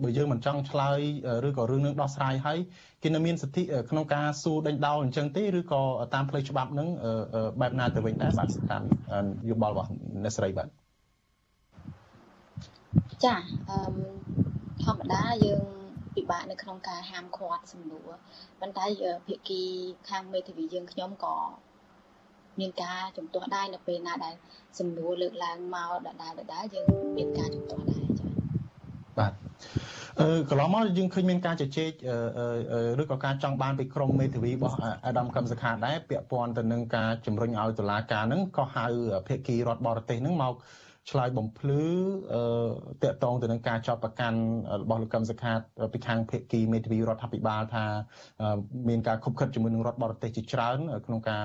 S4: បើយើងមិនចង់ឆ្លើយឬក៏រឿងនឹងដោះស្រាយហើយគេនៅមានសិទ្ធិក្នុងការសួរដេញដោលអញ្ចឹងទេឬក៏តាមផ្លូវច្បាប់នឹងបែបណាទៅវិញដែរបាទតាមយោបល់របស់អ្នកស្រីបាទ
S12: ចាអឺធម្មតាយើង ពិបាកនៅក្នុងការហាមឃាត់សំណួរប៉ុន្តែភាគីខាងមេធាវីយើងខ្ញុំក៏មានការជំទាស់ដែរនៅពេលណាដែលសំណួរលើកឡើងមកដដែលដដែលយើងមានការជំទាស់ដែរចា៎
S4: បាទអឺកន្លងមកយើងឃើញមានការជជែកឬក៏ការចង់បានពីក្រមមេធាវីរបស់អាដាមកឹមសុខាដែរពាក់ព័ន្ធទៅនឹងការជំរុញឲ្យតុលាការនឹងក៏ហៅភាគីរដ្ឋបរទេសនឹងមក ឆ្លើយបំភ្លឺតកតងទៅនឹងការចោទប្រកាន់របស់លោកកឹមសុខាពីខាងភេកីមេធាវីរដ្ឋាភិបាលថាមានការខុបខិតជាមួយនឹងរដ្ឋបរទេសជាច្រើន ក្នុងការ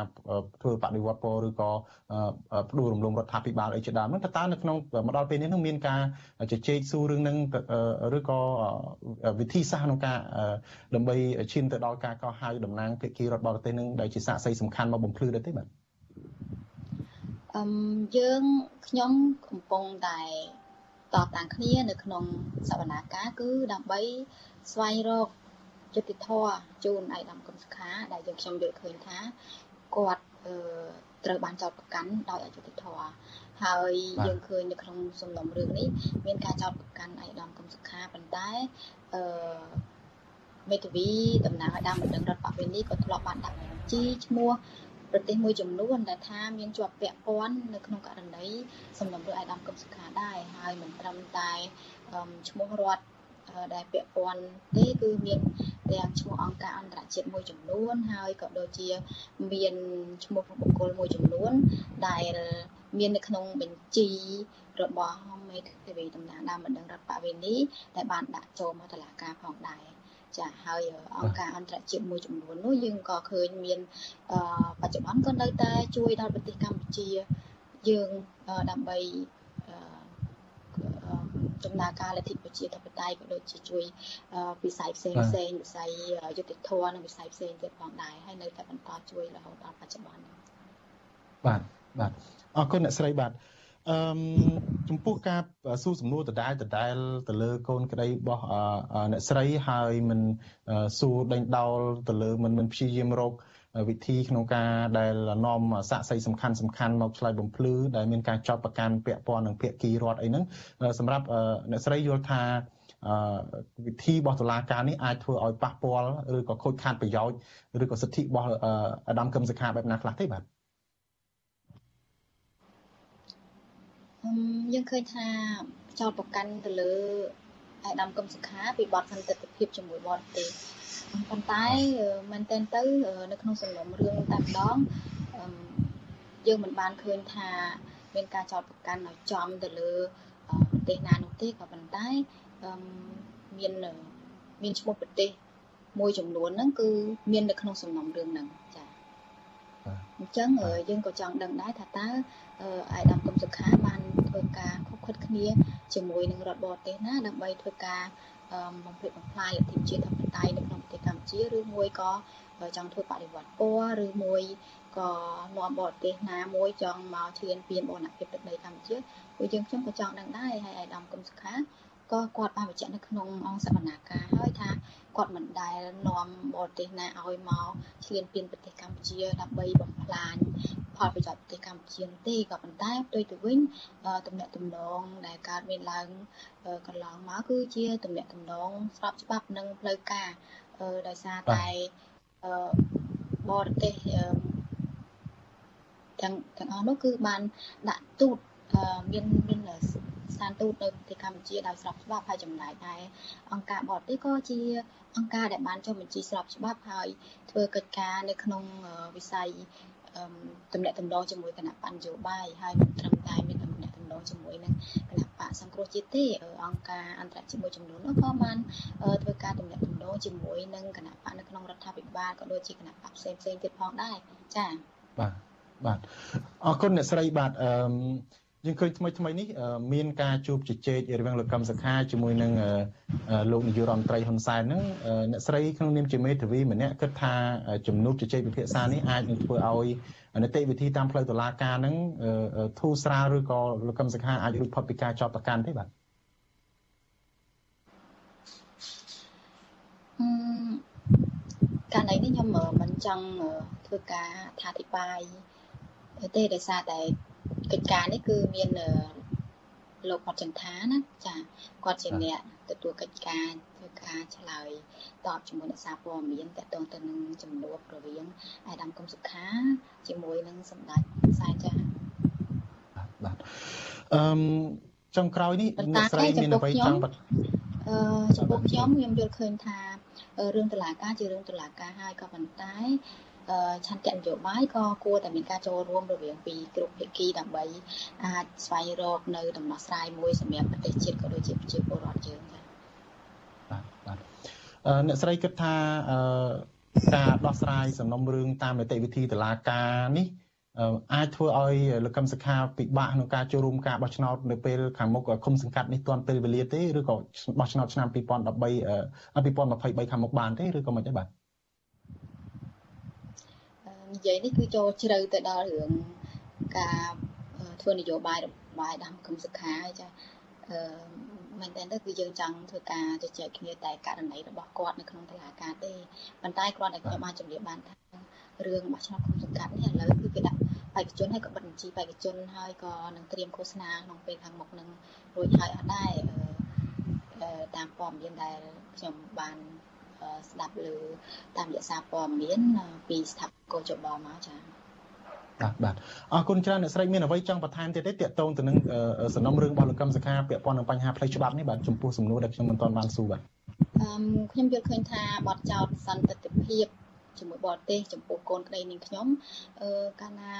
S4: ធ្វើបដិវត្តពណ៌ឬក៏ផ្ដួលរំលំរដ្ឋាភិបាលអីជាដើមហ្នឹងតើនៅក្នុងមកដល់ពេលនេះនឹងមានការជជែកសួររឿងហ្នឹងឬក៏វិធីសាស្ត្រក្នុងការដើម្បីឈានទៅដល់ការកោះហៅតំណាងភេកីរដ្ឋបរទេសនឹងដែលជាសាក្សីសំខាន់មកបំភ្លឺដែរទេបាទ
S12: អឹមយើងខ្ញុំកំពុងតែតបតាំងគ្នានៅក្នុងសវនាការគឺដើម្បីស្វែងរកយុតិធធជូនឯកឧត្តមកំសខា ដែលយើងខ្ញុំយល់ឃើញថាគាត់ត្រូវបានចោទប្រកាន់ដោយអយុត្តិធម៌ហើយយើងឃើញនៅក្នុងសំណុំរឿងនេះមានការចោទប្រកាន់ឯកឧត្តមកំសខាប៉ុន្តែអឺមេធាវីតំណាងឲ្យដើមបណ្ដឹងរដ្ឋបវេនីក៏ធ្លាប់បានដាក់បញ្ជីឈ្មោះ ប្រទេសមួយចំនួនដែលថាមានជាប់ពាក់ព័ន្ធនៅក្នុងករណីសំណុំរឿងអាយដាមកឹមសុខាដែរហើយមិនត្រឹមតែឈ្មោះរដ្ឋដែលពាក់ព័ន្ធទេគឺមានទាំងឈ្មោះអង្គការអន្តរជាតិមួយចំនួន ហើយក៏ដូចជាមានឈ្មោះបុគ្គលមួយចំនួន ដែលមាននៅក្នុងបញ្ជីរបស់មេធាវីតំណាងដើមបណ្ដឹងរដ្ឋបវេនីដែលបានដាក់ចូលមកតុលាការផងដែរ ចាហើយអង្គការអន្តរជាតិមួយចំនួននោះយើងក៏ឃើញមានបច្ចុប្បន្នក៏នៅតែជួយដល់ប្រទេសកម្ពុជាយើងដើម្បីដំណើរការលទ្ធិប្រជាធិបតេយ្យក៏ដូចជាជួយវិស័យផ្សេងផ្សេងវិស័យយុតិធធម៌និងវិស័យផ្សេងទៀតផងដែរហើយនៅតែបន្តជួយរហូតដល់បច្ចុប្បន្ន
S4: បាទបាទអរគុណអ្នកស្រីបាទ អឺចំពោះការសួរសំណួរដដែលដដែលទៅលើកូនក្តីរបស់អ្នកស្រីហើយមិនសួរដេញដោលទៅលើមិនមិនព្យាយាមរកវិធីក្នុងការដែលនាំសាក់សីសំខាន់សំខាន់មកឆ្លើយបំភ្លឺដែលមានការចោទប្រកាន់ពាក់ព័ន្ធនឹងភាគីរដ្ឋអីហ្នឹងសម្រាប់អ្នកស្រីយល់ថាវិធីរបស់តុលាការនេះអាចធ្វើឲ្យប៉ះពាល់ឬក៏ខូចខាតប្រយោជន៍ឬក៏សិទ្ធិរបស់អាដាមកឹមសុខាបែបណាខ្លះទេបាទ
S12: យើងឃើញថាចោតប្រកាន់ទៅលើអាដាមកឹមសុខាពីបទសន្តិភាពជាមួយបរទេសប៉ុន្តែមែនទែនទៅនៅក្នុងសំណុំរឿងតែម្ដងយើងមិនបានឃើញថាមានការចោទប្រកាន់ឲ្យចំទៅលើប្រទេសណានោះទេក៏ប៉ុន្តែមានមានឈ្មោះប្រទេសមួយចំនួនហ្នឹងគឺមាននៅក្នុងសំណុំរឿងហ្នឹងចាអញ្ចឹងយើងក៏ចង់ដឹងដែរថាតើ អាយដាមកឹមសុខាបានធ្វើការខុបខិតគ្នាជាមួយនឹងរដ្ឋបរទេសណាដើម្បីធ្វើការបំផ្លិចបំផ្លាញលទ្ធិជាតិធិបតេយ្យនៅក្នុងប្រទេសកម្ពុជាឬមួយក៏ចង់ធ្វើបដិវត្តពណ៌ឬមួយក៏នាំបរទេសណាមួយចង់មកឈ្លានពានបូរណភាពទឹកដីកម្ពុជាពួកយើងខ្ញុំក៏ចង់ដឹងដែរហើយអាយដាមកឹមសុខា ក៏គាត់បានបញ្ជាក់នៅក្នុងអង្គសវនាការហើយថាគាត់មិនដែលនាំបរទេសណាឲ្យមកឈ្លានពានប្រទេសកម្ពុជាដើម្បីបំផ្លាញផលប្រយោជន៍ប្រទេសកម្ពុជាទេក៏ប៉ុន្តែផ្ទុយទៅវិញតំណែងតំណងដែលកើតមានឡើងកន្លងមកគឺជាតំណែងតំណងស្របច្បាប់និងផ្លូវការដោយសារតែបរទេសទាំងទាំងអស់នោះគឺបានដាក់ទូតមានមាន ស្ថានទូតនៅប្រទេសកម្ពុជាដោយស្របច្បាប់ហើយចំណែកដែរអង្គការបរទេសក៏ជាអង្គការដែលបានចុះបញ្ជីស្របច្បាប់ហើយធ្វើកិច្ចការនៅក្នុងវិស័យតំណែងតំណងជាមួយគណៈបញ្ញយោបាយហើយមិនត្រឹមតែមានតំណែងតំណងជាមួយនឹងគណៈបកសង្គ្រោះជាតិទេអង្គការអន្តរជាតិមួយចំនួននោះក៏បានធ្វើការតំណែងតំណងជាមួយនឹងគណៈបកនៅក្នុងរដ្ឋាភិបាលក៏ដូចជាគណៈបកផ្សេងផ្សេងទៀតផងដែរចា៎
S4: បាទបាទអរគុណអ្នកស្រីបាទអឺ យើងឃើញថ្មីថ្មីនេះមានការជួបជជែករវាងលោកកឹមសុខាជាមួយនឹងលោកនាយករដ្ឋមន្ត្រីហ៊ុនសែនហ្នឹងអ្នកស្រីក្នុងនាមជាមេធាវីម្នាក់គិតថាជំនួបជជែកពិភាក្សានេះអាចនឹងធ្វើឲ្យនីតិវិធីតាមផ្លូវតុលាការហ្នឹងធូរស្រាលឬក៏លោកកឹមសុខាអាចរួចផុតពីការចោទប្រកាន់ទេបាទ
S12: ករណីនេះខ្ញុំមិនចង់ធ្វើការថាអធិប្បាយទេដោយសារតែ កិច្ចការនេះគឺមានលោកបតចន្ទាណាចាគាត់ជាអ្នកទទួលកិច្ចការធ្វើការឆ្លើយតបជាមួយអ្នកសារព័ត៌មានតទៅទៅនឹងចំនួនរវាងអាយដាមកុំសុខាជាមួយនឹងសម្ដេចខ្សែចា
S4: បាទអឺចុងក្រោយនេះអ្នកស្រីមានអ្វីចង់
S12: បាត់អឺចំពោះខ្ញុំខ្ញុំយល់ឃើញថារឿងតឡាការជារឿងតឡាការហើយក៏ប៉ុន្តែ ឆន្ទៈនយោបាយក៏គួរតែមានការចូលរួមរវាងពីគ្រប់ភាគីដើម្បីអាចស្វែងរកនៅដំណោះស្រាយមួយសម្រាប់ប្រទេសជាតិក៏ដូចជាប្រជាពលរដ្ឋយើងចា៎
S4: បាទបាទអ្នកស្រីគិតថាការដោះស្រាយសំណុំរឿងតាមនីតិវិធីតុលាការនេះអាចធ្វើឲ្យលោកកឹមសុខាពិបាកក្នុងការចូលរួមការបោះឆ្នោតនៅពេលខាងមុខឃុំសង្កាត់នេះទាន់ពេលវេលាទេឬក៏បោះឆ្នោតឆ្នាំ2013 2023ខាងមុខបានទេឬក៏មិនទេបាទ
S12: និយាយនេះគឺចូលជ្រៅទៅដល់រឿងការធ្វើនយោបាយបាយដាំគំសុខាចាអឺមែនតើទៅគឺយើងចង់ធ្វើការជជែកគ្នាតែករណីរបស់គាត់នៅក្នុងតុលាការទេប៉ុន្តែគ្រាន់តែខ្ញុំបានជម្រាបបានថារឿងបោះឆ្នោតគុំសង្កាត់នេះឥឡូវគឺគេដាក់បេក្ខជនហើយក៏បិទបញ្ជីបេក្ខជនហើយក៏នឹងត្រៀមឃោសនាក្នុងពេលខាងមុខនឹងរួចហើយអត់ដែរតាមព័ត៌មានដែលខ្ញុំបាន ស្ដាប់លើតាមរយៈសារព័ត៌មានពីស្ថាបកោចបមកចា៎
S4: បាទបាទអរគុណច្រើនអ្នកស្រីមានអ្វីចង់បន្ថែមទៀតទេតាក់ទងទៅនឹងសំណុំរឿងរបស់លោកកឹមសុខាពាក់ព័ន្ធនឹងបញ្ហាផ្លូវច្បាប់នេះបាទចំពោះសំណួរដែលខ្ញុំមិនទាន់បានសួរបាទ
S12: អឺខ្ញុំយល់ឃើញថាបទចោតសន្តិភាពជាមួយបរទេសចំពោះកូនក្តីនាងខ្ញុំអឺកាលណា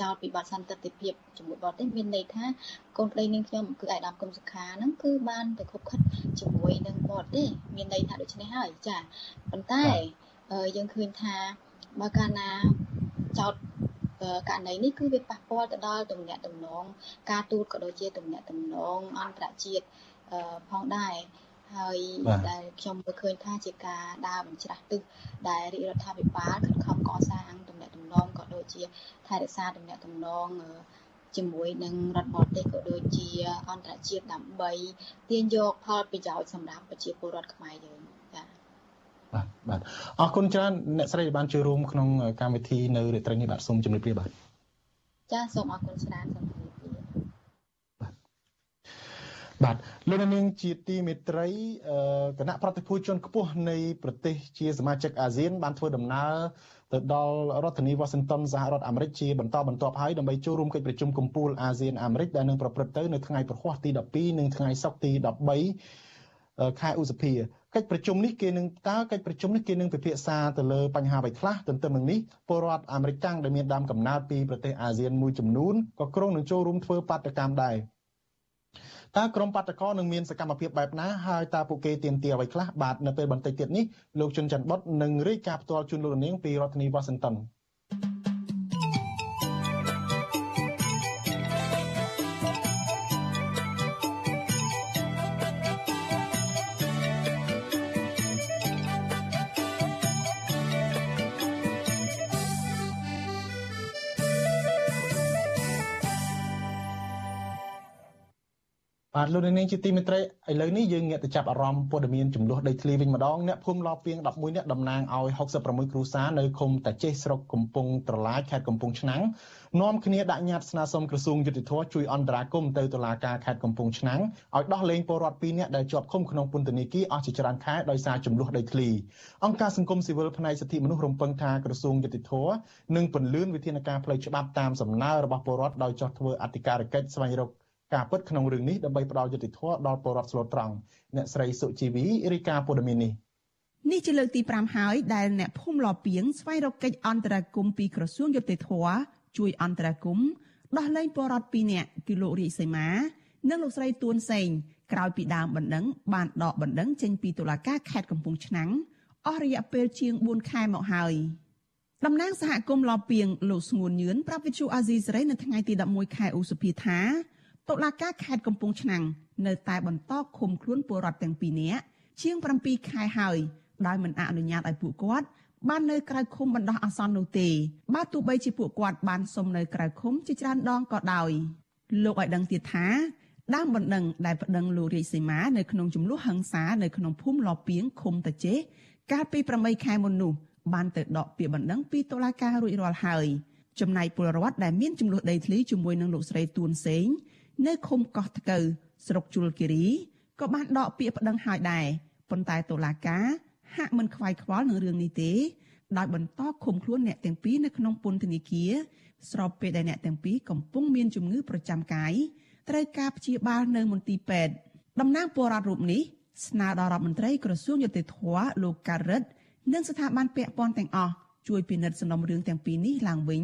S12: ចោលពីបទសន្តិភាពជាមួយបរទេសមានន័យថាកូនក្តីនាងខ្ញុំគឺអាយដាមកុំសុខាហ្នឹងគឺបានទៅខົບខិតជាមួយនឹងបរទេសមានន័យថាដូច្នេះហើយចាប៉ុន្តែយើងឃើញថាបើកាលណាចោតករណីនេះគឺវាប៉ះពាល់ទៅដល់ទំនាក់ទំនងការទូតក៏ដូចជាទំនាក់ទំនងអន្តរជាតិផងដែរហើយដែលខ្ញុំមើលឃើញថាជាការដើរបញ្ច្រាស់ទិសដែលរាជរដ្ឋាភិបាលខិតខំកសាងទំ នាក់ទំនងក៏ដូចជាថែរក្សាទំនាក់ទំនងជាមួយនឹងរដ្ឋបរទេសក៏ដូចជាអន្តរជាតិដើម្បីទាញយកផលប្រយោជន៍សម្រាប់ប្រជាពលរដ្ឋខ្មែរយើងចា៎
S4: បាទបាទអរគុណច្រើនអ្នកស្រីដែលបានចូលរួមក្នុងកម្មវិធីនៅរាត្រីនេះបាទសូមជម្រាបលាបាទ
S12: ចា៎សូមអរគុណច្រើនសូមជម្រាប
S4: បាទលោកនាងជាទីមេត្រីគណៈប្រតិភូជនខ្ពស់នៃប្រទេសជាសមាជិកអាស៊ានបានធ្វើដំណើរ ទៅដល់រដ្ឋធានី Washington សហរដ្ឋអាមេរិកជាបន្តបន្ទាប់ហើយដើម្បីចូលរួមកិច្ចប្រជុំកំពូលអាស៊ានអាមេរិកដែលនឹងប្រព្រឹត្តទៅនៅថ្ងៃប្រហ័សទី12និងថ្ងៃសុក្រទី13ខែឧសភាកិច្ចប្រជុំនេះគេនឹងតើកិច្ចប្រជុំនេះគេនឹងពិភាក្សាទៅលើបញ្ហាអ្វីខ្លះទន្ទឹមនឹងនេះពលរដ្ឋអាមេរិកកាំងដែលមានដើមកំណើតពីប្រទេសអាស៊ានមួយចំនួនក៏គ្រោងនឹងចូលរួមធ្វើបាតកម្មដែរ តើក្រុមបាតកោនឹងមានសកម្មភាពបែបណាហើយតើពួកគេទាមទារអ្វីខ្លះបាទនៅពេលបន្តិចទៀតនេះលោកជុនច័ន្ទបុតនឹងរាយការណ៍ផ្ទាល់ជូនលោកនាងពីរដ្ឋធានី Washington បាទលោកនាងជាទីមេត្រីឥឡូវនេះយើងងាកទៅចាប់អារម្មណ៍ព័ត៌មានចំនួនដីធ្លីវិញម្ដងអ្នកភូមិឡោពីង11នាក់តំណាងឲ្យ66គ្រួសារនៅឃុំតាចេះស្រុកកំពង់ត្រឡាចខេត្តកំពង់ឆ្នាំងនាំគ្នាដាក់ញត្តិស្នើសុំក្រសួងយុតិធធជួយអន្តរាគមន៍ទៅតុលាការខេត្តកំពង់ឆ្នាំងឲ្យដោះលែងពលរដ្ឋ2នាក់ដែលជាប់ឃុំក្នុងពន្ធនាគារអស់ជាច្រើនខែដោយសារចំនួនដីធ្លីអង្គការសង្គមស៊ីវិលផ្នែកសិទ្ធិមនុស្សរំពឹងថាក្រសួងយុតិធធនឹងពន្លឿនវិធានការផ្លូវច្បាប់តាមសំណើរបស់ពលរដ្ឋដោយចោះធ្វើអធិការកិច្ចស្វែងរក ការពិតក្នុងរឿងនេះដើម្បីផ្ដល់យុត្តិធម៌ដល់ពលរដ្ឋស្លូតត្រង់អ្នកស្រីសុជីវីរាយការណ៍ព័ត៌មាននេះ
S3: នេះជាលើកទី5ហើយដែលអ្នកភូមិលពៀងស្វែងរកកិច្ចអន្តរាគមន៍ពីក្រសួងយុតិធធជួយអន្តរាគមន៍ដោះលែងពលរដ្ឋ2នាក់គឺលោករាជសីមានិងលោកស្រីទួនសេងក្រោយពីដើមបណ្ដឹងបានដកបណ្ដឹងចេញពីតុលាការខេត្តកំពង់ឆ្នាំងអស់រយៈពេលជាង4ខែមកហើយតំណាងសហគមន៍លពៀងលោកស្ងួនញឿនប្រាប់វិទ្យុអាស៊ីសេរីនៅថ្ងៃទី11ខែឧសភាថា តុលាការខេត្តកំពង់ឆ្នាំងនៅតែបន្តឃុំខ្លួនពលរដ្ឋទាំងពីរនាក់ជាង7ខែហើយដោយមិនអនុញ្ញាតឲ្យពួកគាត់បាននៅក្រៅឃុំបណ្ដោះអាសន្ននោះទេបើទោះបីជាពួកគាត់បានសុំនៅក្រៅឃុំជាច្រើនដងក៏ដោយលោកឲ្យដឹងទៀតថាដើមបណ្ដឹងដែលប្តឹងលោករាជសីមានៅក្នុងចំនួនហឹង្សានៅក្នុងភូមិលពៀងឃុំតាចេះកាលពី8ខែមុននោះបានទៅដកពាក្យបណ្ដឹងពីតុលាការរួចរាល់ហើយចំណែកពលរដ្ឋដែលមានចំនួនដីធ្លីជាមួយនឹងលោកស្រីទួនសេង នៅឃុំកោះថ្កូវស្រុកជលគិរីក៏បានដកពាក្យប្តឹងហើយដែរប៉ុន្តែតុលាការហាក់មិនខ្វាយខ្វល់នឹងរឿងនេះទេដោយបន្តឃុំខ្លួនអ្នកទាំងពីរនៅក្នុងពន្ធនាគារស្របពេលដែលអ្នកទាំងពីរកំពុងមានជំងឺប្រចាំកាយត្រូវការព្យាបាលនៅមន្ទីរពេទ្យតំណាងពលរដ្ឋរូបនេះស្នើដល់រដ្ឋមន្ត្រីក្រសួងយុតិធធលោកការរិទ្ធនិងស្ថាប័នពាក់ព័ន្ធទាំងអស់ជួយពិនិត្យសំណុំរឿងទាំងពីរនេះឡើងវិញ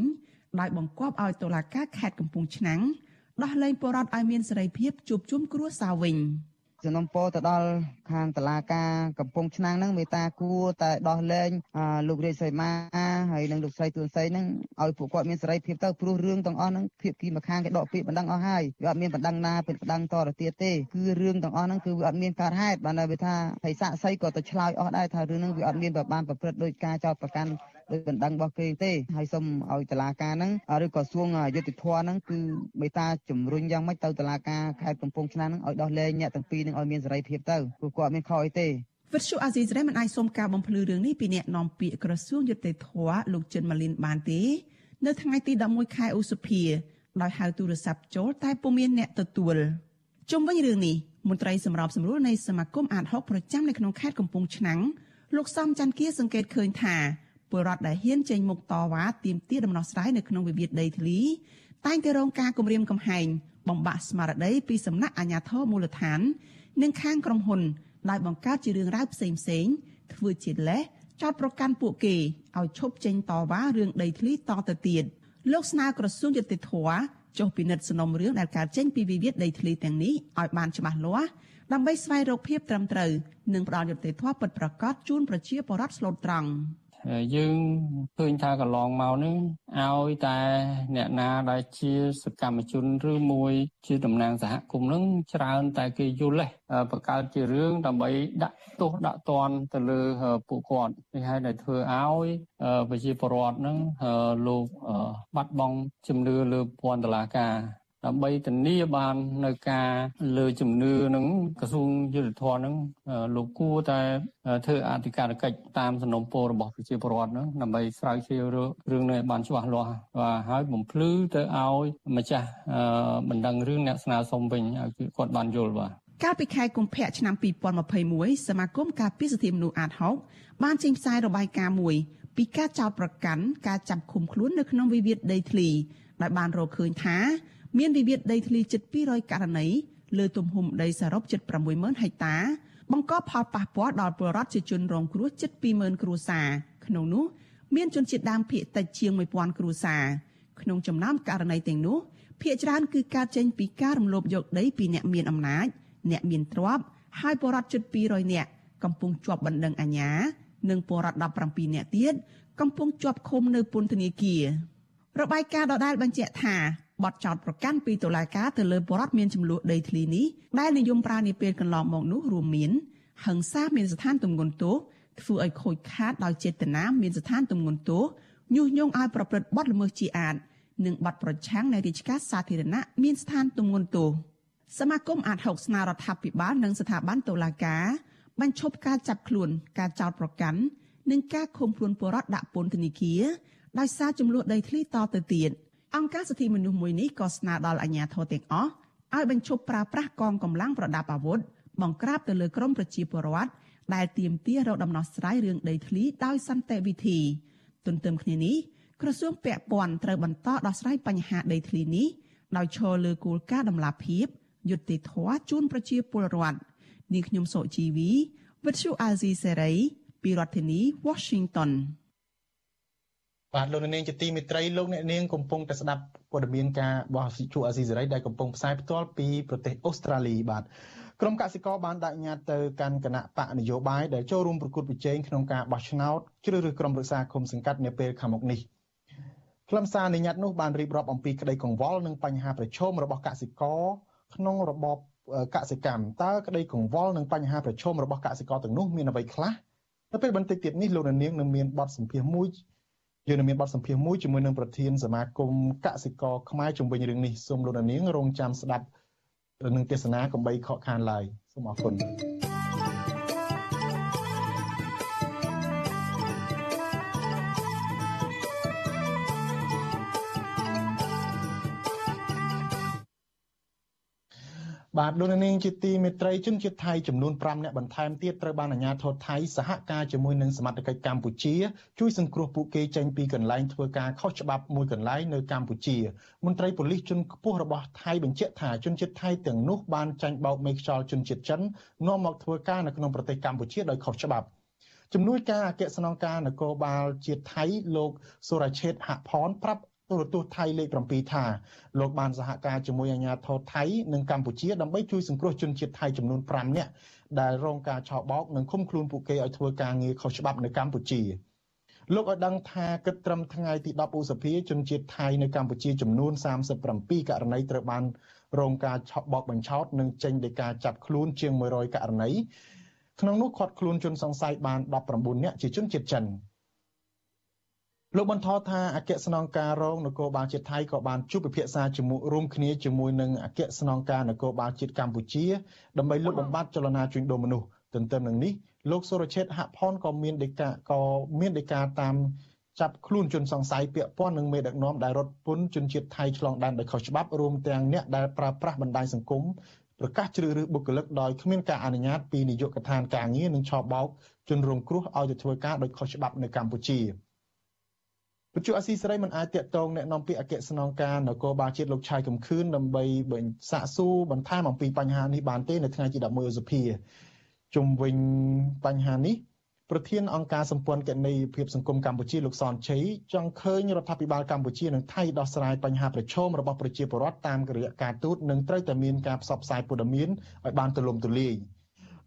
S3: ដោយបង្គាប់ឲ្យតុលាការខេត្តកំពង់ឆ្នាំង ដោះលែងបរតឲ្យមានសេរីភាពជួបជុំគ្រួសារវិញ
S13: សំណពរទៅដល់ខាងតឡាការកំពង់ឆ្នាំងហ្នឹងមេតាគួរតែដោះលែងលោករាជសីមាហើយនិងលោកស្រីទួនសីហ្នឹងឲ្យពួកគាត់មានសេរីភាពទៅព្រោះរឿងទាំងអស់ហ្នឹងភាគីម្ខាងគេដកពាក្យបណ្ដឹងអស់ហើយវាអត់មានបណ្ដឹងណាពេលបណ្ដឹងតរទៀតទេគឺរឿងទាំងអស់ហ្នឹងគឺវាអត់មានកើតហេតុបានតែវាថាហើយសាក់សីក៏ទៅឆ្លើយអស់ដែរថារឿងហ្នឹងវាអត់មានប្របានប្រព្រឹត្តដោយការចោទប្រកាន់ ដោយបណ្ដឹងរបស់គេទេហើយសូមឲ្យតឡាការហ្នឹងឬក៏សួងយុតិធធហ្នឹងគឺមេតាជំរុញយ៉ាងម៉េចទៅតឡាការខេត្តកំពង់ឆ្នាំងហ្នឹងឲ្យដោះលែងអ្នកទាំងពីរហ្នឹងឲ្យមានសេរីភាពទៅព្រោះគាត់មានខុសអីទេ
S3: វិទ្យុអាស៊ីសេរីមិនអាចសុំការបំភ្លឺរឿងនេះពីអ្នកនាំពាក្យក្រសួងយុតិធធលោកចិនម៉ាលីនបានទេ នៅថ្ងៃទី11ខែឧសភាដោយហៅទូរស័ព្ទចូលតែពុំមានអ្នកទទួលជុំវិញរឿងនេះមន្ត្រីសម្របសម្រួលនៃសមាគមអាត60ប្រចាំនៅក្នុងខេត្តកំពង់ឆ្នាំងលោកសំច័ន្ទគាសង្កេតឃើញថា ពលរដ្ឋដែលហ៊ានចេញមុខតវ៉ាទាមទារដំណោះស្រាយនៅក្នុងវិវាទដីធ្លីតែងតែរងការគំរាមកំហែងបំបាក់ស្មារតីពីសំណាក់អាជ្ញាធរមូលដ្ឋាន និងខាងក្រុមហ៊ុនដោយបង្កើតជារឿងរ៉ាវផ្សេងផ្សេងធ្វើជាលេសចោតប្រកាន់ពួកគេឲ្យឈប់ចេញតវ៉ារឿងដីធ្លីតទៅទៀតលោកស្នើក្រសួងយុតិធធចុះពិនិត្យសំណុំរឿងដែលកើតចេញពីវិវាទដីធ្លីទាំងនេះឲ្យបានច្បាស់លាស់ដើម្បីស្វែងរកភាពត្រឹមត្រូវនិងផ្ដល់យុត្តិធម៌ពិតប្រាកដជូនប្រជាពលរដ្ឋស្លូតត្រង់។
S14: យើងឃើញថាកន្លងមកនេះឲ្យតែអ្នកណាដែលជាសកម្មជនឬមួយជាតំណាងសហគមន៍នឹងច្រើនតែគេយល់ទេបង្កើតជារឿងដើម្បីដាក់ទោសដាក់ទណ្ឌទៅលើពួកគាត់នេះហើយដែលធ្វើឲ្យប្រជាពលរដ្ឋនឹងលោកបាត់បង់ជំនឿលើពន្ធតុលាការ ដើម្បីធានាបាននៅការលើជំនឿនឹងក្រសួងយុទ្ធភ័ណ្ឌនឹងលោកគួរតែធ្វើអធិការកិច្ចតាមសំណុំពររបស់ប្រជាពលរដ្ឋហ្នឹងដើម្បីស្រាវជ្រាវរឿងនេះបានច្បាស់លាស់ và ហើយបំភ្លឺទៅឲ្យម្ចាស់បណ្ដឹងរឿងអ្នកស្នើសុំវិញឲ្យគាត់បានយល់បាទ
S3: កាលពីខែកុម្ភៈឆ្នាំ2021សមាគមការពារសិទ្ធិមនុស្សអាតហុកបានចេញផ្សាយរបាយការណ៍មួយពីការចោទប្រកាន់ការចាប់ឃុំខ្លួននៅក្នុងវិវាទដីធ្លីដែលបានរកឃើញថា មានវិវាទដីធ្លីជិត200ករណីលើទំហំដីសរុបជិត60000ហិកតា បង្កផលប៉ះពាល់ដល់ប្រជាពលរដ្ឋជាជនរងគ្រោះជិត20000គ្រួសារក្នុងនោះមានជនជាតិដើមភាគតិចជាង1000គ្រួសារក្នុងចំណោមករណីទាំងនោះភាគច្រើនគឺការចេញពីការរំលោភយកដីពីអ្នកមានអំណាច អ្នកមានទ្រព្យហើយពលរដ្ឋជិត200នាក់កំពុងជាប់បណ្ដឹងអាជ្ញានិងពលរដ្ឋ17នាក់ទៀតកំពុងជាប់ឃុំនៅពន្ធនាគាររបាយការណ៍ដដែលបញ្ជាក់ថា បទចោទប្រកាន់ពីតុលាការទៅលើបរិវត្តមានចំនួនដីធ្លីនេះដែលនិយមប្រើនាពេលកន្លងមកនោះរួមមានហិង្សាមានស្ថានទម្ងន់ទោសធ្វើឲ្យខូចខាតដោយចេតនាមានស្ថានទម្ងន់ទោសញុះញង់ឲ្យប្រព្រឹត្តបទល្មើសជាអាតនិងបទប្រឆាំងនៃរាជការសាធារណៈមានស្ថានទម្ងន់ទោសសមាគមអាត60ស្នើរដ្ឋាភិបាលនិងស្ថាប័នតុលាការបញ្ឈប់ការចាប់ខ្លួន ការចោទប្រកាន់និងការឃុំខ្លួនពលរដ្ឋដាក់ពន្ធនាគារដោយសារចំនួនដីធ្លីតទៅទៀត អង្គការសិទ្ធិមនុស្សមួយនេះក៏ស្នើដល់អាជ្ញាធរទាំងអស់ឲ្យបញ្ឈប់ប្រើប្រាស់កងកម្លាំងប្រដាប់អាវុធបង្ក្រាបទៅលើក្រមប្រជាពលរដ្ឋដែលទាមទាររកដំណោះស្រាយរឿងដីធ្លីដោយសន្តិវិធី ទន្ទឹមគ្នានេះក្រសួងពាក់ព័ន្ធត្រូវបន្តដោះស្រាយបញ្ហាដីធ្លីនេះដោយឈរលើគោលការណ៍ដំណាភិបយុត្តិធម៌ជូនប្រជាពលរដ្ឋនាងខ្ញុំសុជីវីវិទ្យុអាស៊ីសេរីពីរដ្ឋធានី Washington
S4: បាទលោកនាងជាទីមេត្រីលោកអ្នកនាងកំពុងតែស្ដាប់ព័ត៌មានការរបស់វិទ្យុអាស៊ីសេរីដែលកំពុងផ្សាយផ្ទាល់ពីប្រទេសអូស្ត្រាលីបាទក្រុមកសិករបានដាក់ញត្តិទៅកាន់គណៈបកនយោបាយដែលចូលរួមប្រគួតប្រជែងក្នុងការបោះឆ្នោតជ្រើសរើសក្រុមប្រឹក្សាគុំសង្កាត់នាពេលខាងមុខនេះខ្លឹមសារនៃញត្តិនោះបានរៀបរាប់អំពីក្តីកង្វល់និងបញ្ហាប្រឈមរបស់កសិករក្នុងរបបកសិកម្មតើក្តីកង្វល់និងបញ្ហាប្រឈមរបស់កសិករទាំងនោះមានអ្វីខ្លះនៅពេលបន្តិចទៀតនេះលោកនាងនឹងមានបទសម្ភាសន៍មួយ យើងនឹងមានបទសម្ភាសន៍មួយជាមួយនឹងប្រធានសមាគមកសិករខ្មែរជំវិញរឿងនេះសូមលោកនាងរងចាំស្ដាប់នឹងទេសនាកំបីខកខានឡើយសូមអរគុណ បាទលោកនាងជាទីមេត្រីជនជាតិថៃចំនួន5នាក់បន្ថែមទៀតត្រូវបានអាជ្ញាធរថៃសហការជាមួយនឹងសមត្ថកិច្ចកម្ពុជាជួយសង្គ្រោះពួកគេចេញពីកន្លែងធ្វើការខុសច្បាប់មួយកន្លែងនៅកម្ពុជាមន្ត្រីប៉ូលីសជនខ្ពស់របស់ថៃបញ្ជាក់ថាជនជាតិថៃទាំងនោះបានចាញ់បោកមេខ្យល់ជនជាតិចិននាំមកធ្វើការនៅក្នុងប្រទេសកម្ពុជាដោយខុសច្បាប់ជំនួយការអគ្គស្នងការនគរបាលជាតិថៃលោកសុរឆេតហផនប្រាប់ ទូរទស្សន៍ថៃលេខ7ថាលោកបានសហការជាមួយអាជ្ញាធរថៃនិងកម្ពុជាដើម្បីជួយសង្គ្រោះជនជាតិថៃចំនួន5នាក់ដែលរងការឆោបោកនិងឃុំខ្លួនពួកគេឲ្យធ្វើការងារខុសច្បាប់នៅកម្ពុជាលោកឲ្យដឹងថាគិតត្រឹមថ្ងៃទី10ឧសភាជនជាតិថៃនៅកម្ពុជាចំនួន37ករណីត្រូវបានរងការឆោបោកបញ្ឆោតនិងចេញដោយការចាប់ខ្លួនជាង100ករណីក្នុងនោះខាត់ខ្លួនជនសង្ស័យបាន19នាក់ជាជនជាតិចិន។ លោកបន្តថាអគ្គស្នងការរងនគរបាលជាតិថៃក៏បានជួបពិភាក្សាជាមួយរួមគ្នាជាមួយនឹងអគ្គស្នងការនគរបាលជាតិកម្ពុជាដើម្បីលុបបំបាត់ចលនាជួញដូរមនុស្សទន្ទឹមនឹងនេះលោកសុរឆេតហផនក៏មានដីកាក៏មានដីកាតាមចាប់ខ្លួនជនសង្ស័យពាក់ព័ន្ធនឹងមេដឹកនាំដែលរត់ពន្ធជនជាតិថៃឆ្លងដែនដោយខុសច្បាប់រួមទាំងអ្នកដែលប្រើប្រាស់បណ្ដាញសង្គមប្រកាសជ្រើសរើសបុគ្គលិកដោយគ្មានការអនុញ្ញាតពីនាយកដ្ឋានការងារនិងឆបោកជនរងគ្រោះឲ្យទៅធ្វើការដោយខុសច្បាប់នៅកម្ពុជា។ វិទ្យុអស៊ីសេរីមិនអាចតាក់ទងแนะនាំពាក្យអគ្គស្នងការនគរបាលជាតិលោកឆៃកំខឿនដើម្បីសាកសួរបន្ថែមអំពីបញ្ហានេះបានទេនៅថ្ងៃទី11ឧសភាជុំវិញបញ្ហានេះប្រធានអង្គការសម្ព័ន្ធគណនេយ្យភាពសង្គមកម្ពុជាលោកសនជ័យចង់ឃើញរដ្ឋាភិបាលកម្ពុជានិងថៃដោះស្រាយបញ្ហាប្រឈមរបស់ប្រជាពលរដ្ឋតាមរយៈការទូតនិងត្រូវតែមានការផ្សព្វផ្សាយព័ត៌មានឲ្យបានទូលំទូលាយ។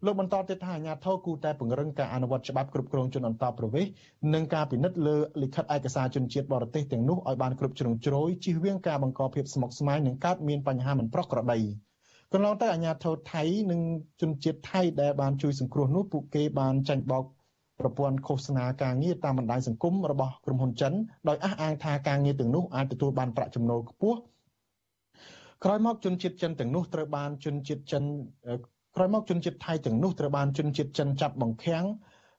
S4: លោកបន្តទៀតថាអាជ្ញាធរគូតែពង្រឹងការអនុវត្តច្បាប់គ្រប់គ្រងជនអន្តោប្រវេសន៍និងការពិនិត្យលើលិខិតឯកសារជនជាតិបរទេសទាំងនោះឲ្យបានគ្រប់ជ្រុងជ្រោយជៀសវាងការបង្កភាពស្មុគស្មាញនិងកើតមានបញ្ហាមិនប្រក្រតីកន្លងទៅអាជ្ញាធរថៃនិងជនជាតិថៃដែលបានជួយសង្គ្រោះនោះពួកគេបានចាញ់បោកប្រព័ន្ធឃោសនាការងារតាមបណ្ដាញសង្គមរបស់ក្រុមហ៊ុនចិនដោយអះអាងថាការងារទាំងនោះអាចទទួលបានប្រាក់ចំណូលខ្ពស់ក្រោយមកជនជាតិចិនទាំងនោះត្រូវបានជនជាតិចិន ក្រោយមកជនជាតិថៃទាំងនោះត្រូវបានជនជាតិចិនចាប់បង្ខាំង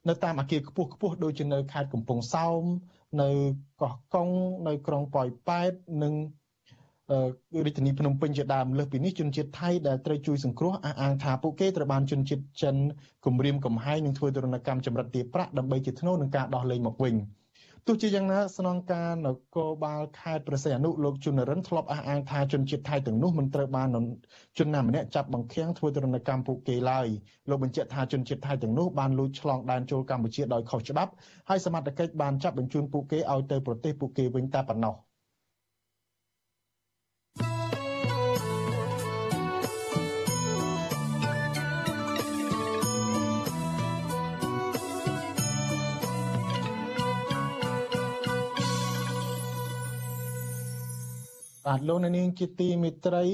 S4: នៅតាមអគារខ្ពស់ខ្ពស់ដូចជានៅខេត្តកំពង់សោមនៅកោះកុងនៅក្រុងប៉ោយប៉ែតនិងរាជធានីភ្នំពេញជាដើមលើសពីនេះជនជាតិថៃដែលត្រូវជួយសង្គ្រោះអះអាងថាពួកគេត្រូវបានជនជាតិចិនគំរាមកំហែងនិងធ្វើទរណកម្មចម្រិតទារប្រាក់ដើម្បីជាធ្នូនឹងការដោះលែងមកវិញ ទោះជាយ៉ាងណាស្នងការនគរបាលខេត្តប្រសិទ្ធអនុលោកជុនរិនធ្លាប់អះអាងថាជនជាតិថៃទាំងនោះមិនត្រូវបានជនណាម្នាក់ចាប់បង្ខាំងធ្វើទរណកម្មពួកគេឡើយលោកបញ្ជាក់ថាជនជាតិថៃទាំងនោះបានលួចឆ្លងដែនចូលកម្ពុជាដោយខុសច្បាប់ហើយសមត្ថកិច្ចបានចាប់បញ្ជូនពួកគេឲ្យទៅប្រទេសពួកគេវិញតែប៉ុណ្ណោះ បាទលោកនាងជាទីមេត្រី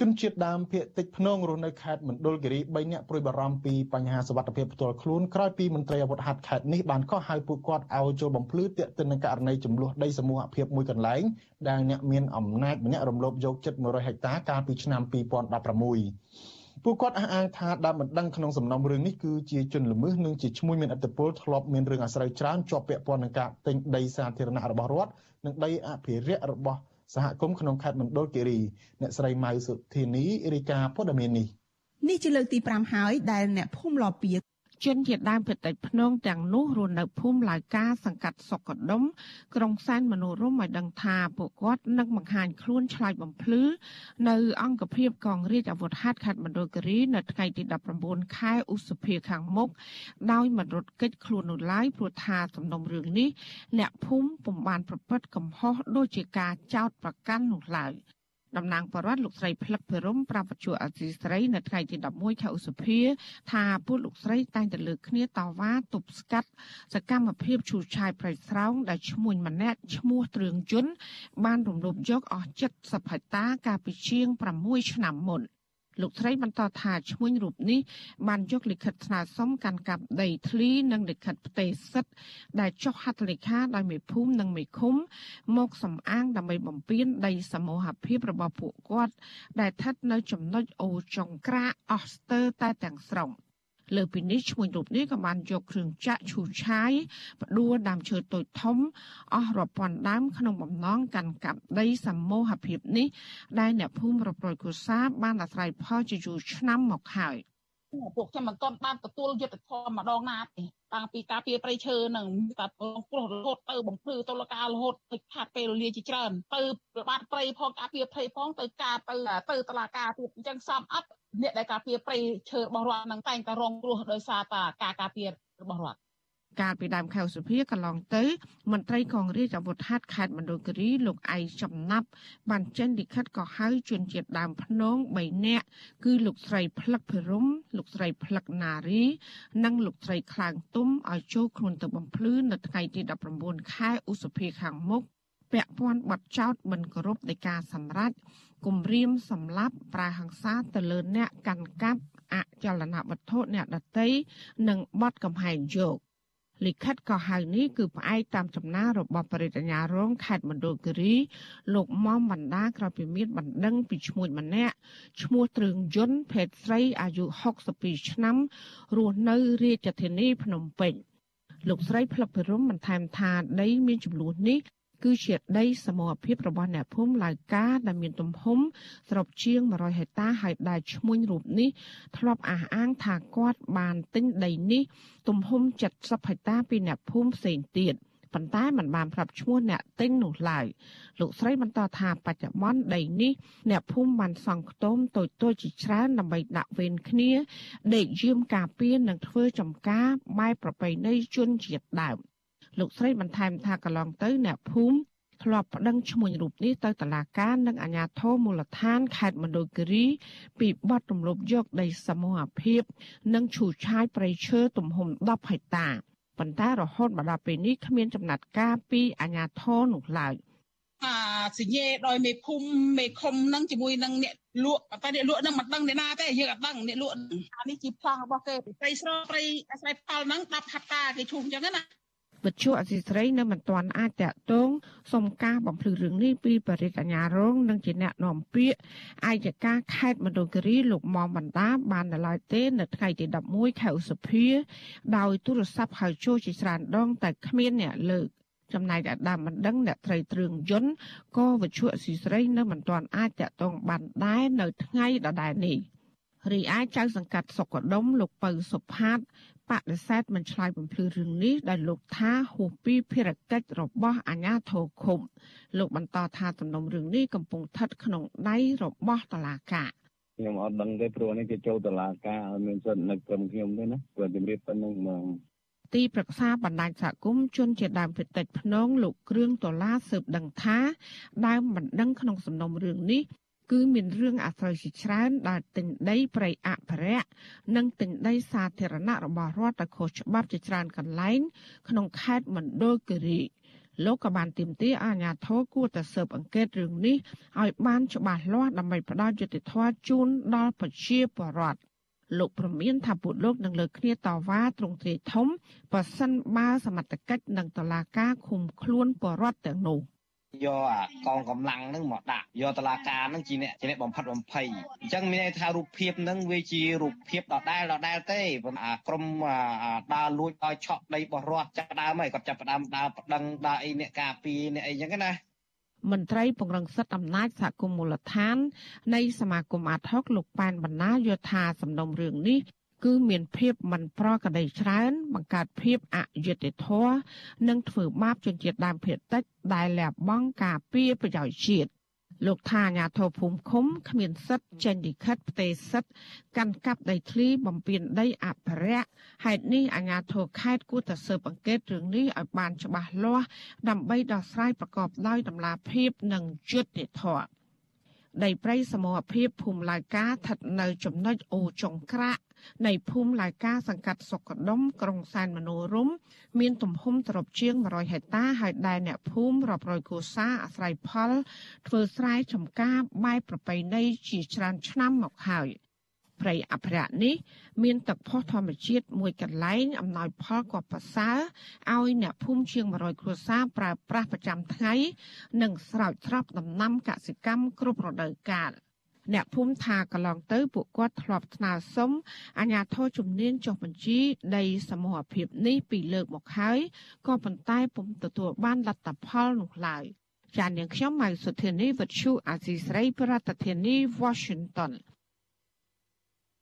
S4: ជនជាតិដើមភាគតិចភ្នងរស់នៅខេត្តមណ្ឌលគិរី3នាក់ព្រួយបារម្ភពីបញ្ហាសុវត្ថិភាពផ្ទាល់ខ្លួនក្រោយពីមន្ត្រីអាវុធហត្ថខេត្តនេះបានកោះហៅពួកគាត់ឲ្យចូលបំភ្លឺទាក់ទិននឹងករណីចំនួនដីសមូហភាពមួយកន្លែងដែលអ្នកមានអំណាចម្នាក់រំលោភយកជិត100ហិកតាកាលពីឆ្នាំ2016ពួកគាត់អះអាងថាដើមមិនដឹងក្នុងសំណុំរឿងនេះគឺជាជនល្មើសនិងជាឈ្មោះមានអត្តពលធ្លាប់មានរឿងអាស្រូវច្រើនជាប់ពាក់ព័ន្ធនឹងការទិញដីសាធារណៈរបស់រដ្ឋនិងដីអភិរក្សរបស់ សហគមន៍ក្នុងខេត្តមណ្ឌលគិរីអ្នកស្រីម៉ៅសុធានីរាយការណ៍ព័ត៌មាននេះ
S3: នេះជាលើកទី5ហើយដែលអ្នកភូមិលពៀ
S15: ជនជាតិដើមភាគតិចភ្នងទាំងនោះរស់នៅភូមិឡាយកាសង្កាត់សុកដុមក្រុងសែនមនោរម្យឲ្យដឹងថាពួកគាត់នឹងបង្ហាញខ្លួនឆ្លើយបំភ្លឺនៅ អង្គភាពកងរាជអាវុធហត្ថខេត្តមណ្ឌលគិរីនៅថ្ងៃទី19ខែឧសភាខាងមុខដោយមិនរត់គេចខ្លួននោះឡើយព្រោះថាសំណុំរឿងនេះអ្នកភូមិពុំបានប្រព្រឹត្តកំហុសដូចជាការចោទប្រកាន់នោះឡើយ តំណាងបរដ្ឋលោកស្រីផ្លឹកភិរមប្រាប់វិទ្យុអសីស្រីនៅថ្ងៃទី11ខែឧសភាថាពួកលោកស្រីតែងតែលើកគ្នាតវ៉ាទប់ស្កាត់សកម្មភាពឈូសឆាយប្រៃស្រោងដែលឈ្មោះម្នាក់ឈ្មោះទ្រឿងជុនបានរំលោភយកអស់70ហិកតាកាលពីជាង6ឆ្នាំមុន។ លោកស្រីបន្តថាឈ្មោះរូបនេះបានយកលិខិតស្នើសុំកាន់កាប់ដីធ្លីនិងលិខិតផ្ទេរសិទ្ធិដែលចុះហត្ថលេខាដោយមេភូមិនិងមេឃុំ មកសំអាងដើម្បីបំពេញដីសមូហភាពរបស់ពួកគាត់ ដែលស្ថិតនៅចំណុចអូចុងក្រាអស់ស្ទើរតែទាំងស្រុង។ លើពីនេះឈ្មោះរូបនេះក៏បានយកគ្រឿងចាក់ឈូសឆាយផ្ដួលដើមឈើតូចធំអស់រាប់ពាន់ដើមក្នុងបំណងកាន់កាប់ដីសមូហភាពនេះដែលអ្នកភូមិរាប់រយគ្រួសារបានអាស្រ័យផលជាយូរឆ្នាំមកហើយ។
S16: ពួកខ្ញុំមិនទាន់បានទទួលយុទ្ធធម៌ម្ដងណាទេតាំងពីការពីប្រៃឈើនឹងតាព្រោះរហូតទៅបំភ្លឺតុលការរហូតទៅខាត់ពេលវេលាជាច្រើនទៅបាត់ប្រៃផងការពីប្រៃផងទៅការទៅទៅតុលាការទៀតអញ្ចឹងសំអត់អ្នកដែលការពីប្រៃឈើរបស់រដ្ឋនឹងតែងតែរងគ្រោះដោយសារតាការការពីរបស់រដ្ឋ
S15: កាលពីដើមខែសុភាកន្លងទៅមន្ត្រីកងរាជអាវុធហត្ថខេត្តមណ្ឌលគិរីលោកឯងចំណាប់បានចេញលិខិតក៏ហៅជនជាតិដើមភ្នង3នាក់គឺលោកស្រីផ្លឹកភិរមលោកស្រីផ្លឹកណារី និងលោកស្រីខ្លាងទុំឲ្យចូលខ្លួនទៅបំភ្លឺនៅថ្ងៃទី19ខែឧសភាខាងមុខពាក់ព័ន្ធបទចោតមិនគោរពនៃការសម្រេចគំរាមសម្លាប់ប្រាហង្សាទៅលើអ្នកកាន់កាប់អចលនវត្ថុអ្នកដតីនិងបទកំហែងយក លិខិតកោះហៅនេះគឺផ្អែកតាមចំណារបស់បរិយាញ្ញារងខេត្តមណ្ឌលគិរីលោកមុំបណ្ដាក្រោយពីមានបណ្ដឹងពីឈ្មោះម្នាក់ឈ្មោះទ្រឿងយុនភេទស្រីអាយុ62ឆ្នាំរស់នៅរាជធានីភ្នំពេញលោកស្រីផ្លឹកភិរមបន្ថែមថាដីមានចំនួននេះ គឺជាដីសមរភាពរបស់អ្នកភូមិឡៅកាដែលមានទំហំស្របជាង100ហិកតាហើយដែលឈ្មោះរូបនេះធ្លាប់អះអាងថាគាត់បានទិញដីនេះទំហំ70ហិកតាពីអ្នកភូមិផ្សេងទៀតប៉ុន្តែมันបានប្រាប់ឈ្មោះអ្នកទិញនោះឡើយលោកស្រីបន្តថាបច្ចុប្បន្នដីនេះអ្នកភូមិបានសង់ខ្ទមតូចតូចជាច្រើនដើម្បីដាក់វេនគ្នាដេកយាមការពារនិងធ្វើចំការបែបប្រពៃណីជនជាតិដើម លោកស្រីបន្ថែមថាកន្លងទៅអ្នកភូមិធ្លាប់ប្តឹងឈ្មោះរូបនេះទៅតុលាការនិងអាជ្ញាធរមូលដ្ឋានខេត្តមណ្ឌលគិរី ពីបទរំលោភយកដីសមូហភាព និងឈូសឆាយព្រៃឈើទំហំ10ហិកតាប៉ុន្តែរហូតមកដល់ពេលនេះគ្មានចំណាត់ការពីអាជ្ញាធរនោះឡើយ
S16: អាសញ្ញេដោយមេភូមិមេឃុំនឹងជាមួយនឹងអ្នកលក់តែអ្នកលក់នឹងមិនដឹងអ្នកណាទេយើងអត់ដឹងអ្នកលក់អានេះជាប្លង់របស់គេព្រៃស្រោព្រៃអាស្រ័យផលហ្នឹង10ហិកតាគេឈូសអញ្ចឹងណា
S15: វិទ្យុអសីស្រីនៅមិនទាន់អាចតាក់ទងសុំការបំភ្លឺរឿងនេះពីបរិយាអាញារងនិងជាអ្នកនាំពាក្យអាយកាខេត្តមណ្ឌលគិរីលោកមុំបណ្ដាបាននៅឡើយទេ នៅថ្ងៃទី11ខែឧសភា ដោយទូរស័ព្ទហៅចូលជាច្រើនដង តែគ្មានអ្នកលើកចំណែកអាដាមមិនដឹងអ្នកត្រីទ្រឿងយន្តក៏វិជ្ជាស៊ីស្រីនៅមិនទាន់អាចតាក់ទងបានដែរនៅថ្ងៃដដែលនេះរីឯចៅសង្កាត់សុកដុមលោកពៅសុផាត បដិសេធមិនឆ្លើយបំភ្លឺរឿងនេះដែលលោកថាហួសពីភារកិច្ចរបស់អាជ្ញាធរឃុំលោកបន្តថាទំនុំរឿងនេះកំពុងស្ថិតក្នុងដៃរបស់តុលាការ
S17: ខ្ញុំអត់ដឹងទេព្រោះនេះគេចូលតឡាការឲ្យមានសិទ្ធិនៅក្រុមខ្ញុំទេណាព្រោះជំរាបប៉ុណ្្នឹងហ្មង
S15: ទីប្រឹក្សាបណ្ដាញសហគមន៍ជនជាដើមភាគតិចភ្នងលោកគ្រឿងដុល្លារស៊ើបដឹងថាដើមមិនដឹងក្នុងសំណុំរឿងនេះ គឺមានរឿងអាស្រ័យជាច្រើនដែលទិញដីព្រៃអភិរក្សនិងទិញដីសាធារណៈរបស់រដ្ឋទៅខុសច្បាប់ជាច្រើនកន្លែង ក្នុងខេត្តមណ្ឌលគិរីលោកក៏បានទាមទារអាជ្ញាធរគួរតែស៊ើបអង្កេតរឿងនេះឲ្យបានច្បាស់លាស់ដើម្បីផ្ដល់យុត្តិធម៌ជូនដល់ប្រជាពលរដ្ឋលោកប្រមានថាពួកលោកនឹងលើកគ្នាតវ៉ាទ្រង់ទ្រាយធំបើសិនបើសមត្ថកិច្ចនិងតុលាការឃុំខ្លួនពលរដ្ឋទាំងនោះ។
S18: យកអាកងកម្លាំងហ្នឹងមកដាក់យកតឡាការហ្នឹងជាអ្នកជាអ្នកបំផិតបំភ័យអញ្ចឹងមានន័យថារូបភាពហ្នឹងវាជារូបភាពដដែលដដែលទេអាក្រុមដើរលួចឲ្យឆក់ដីរបស់រដ្ឋចាប់ដើមហើយគាត់ចាប់ដើមដើរប្តឹងដើរអីអ្នកការពារអ្នកអីអញ្ចឹងណា
S15: មន្ត្រីពង្រឹងសិទ្ធិអំណាចសហគមន៍មូលដ្ឋាននៃសមាគមអាតហុកលោកប៉ែនបណ្ណាយល់ថាសំណុំរឿងនេះ គឺមានភាពមិនប្រក្រតីច្រើន បង្កើតភាពអយុត្តិធម៌និងធ្វើបាបជនជាតិដើមភាគតិច ដែលលះបង់ការពារប្រយោជន៍ជាតិលោកថាអាញាធរភូមិឃុំគ្មានសិទ្ធិចេញលិខិតផ្ទេរសិទ្ធិកាន់កាប់ដីធ្លីបំពេញដីអភិរក្សហេតុនេះអាញាធរខេត្តគួរតែស៊ើបអង្កេតរឿងនេះឲ្យបានច្បាស់លាស់ដើម្បីដោះស្រាយប្រកបដោយតម្លាភាពនិងយុត្តិធម៌ ដីព្រៃសមរភាពភូមិឡាយកាស្ថិតនៅចំណុចអូចុងក្រាក់នៃភូមិឡាយកាសង្កាត់សុកដុមក្រុងសែនមនោរមមានទំហំទ្រព្យជាង100ហិកតាហើយដែលអ្នកភូមិរាប់រយគូសាអាស្រ័យផលធ្វើស្រែចម្ការបែបប្រពៃណីជាច្រើនឆ្នាំមកហើយ ព្រៃអភិរក្សនេះមានទឹកផុសធម្មជាតិមួយកន្លែងអំណោយផលក៏ប្រសើរឲ្យអ្នកភូមិជាង100គ្រួសារប្រើប្រាស់ប្រចាំថ្ងៃនិងស្រោចស្រពដំណាំកសិកម្មគ្រប់រដូវកាល។អ្នកភូមិថាកន្លងទៅពួកគាត់ធ្លាប់ស្នើសុំអាជ្ញាធរជំនាញចុះបញ្ជីដីសមូហភាពនេះពីលើកមកហើយក៏ប៉ុន្តែពុំទទួលបានលទ្ធផលនោះឡើយចាននាងខ្ញុំម៉ៅសុធានីវិទ្យុអាស៊ីស្រីប្រធានាធិបតី Washington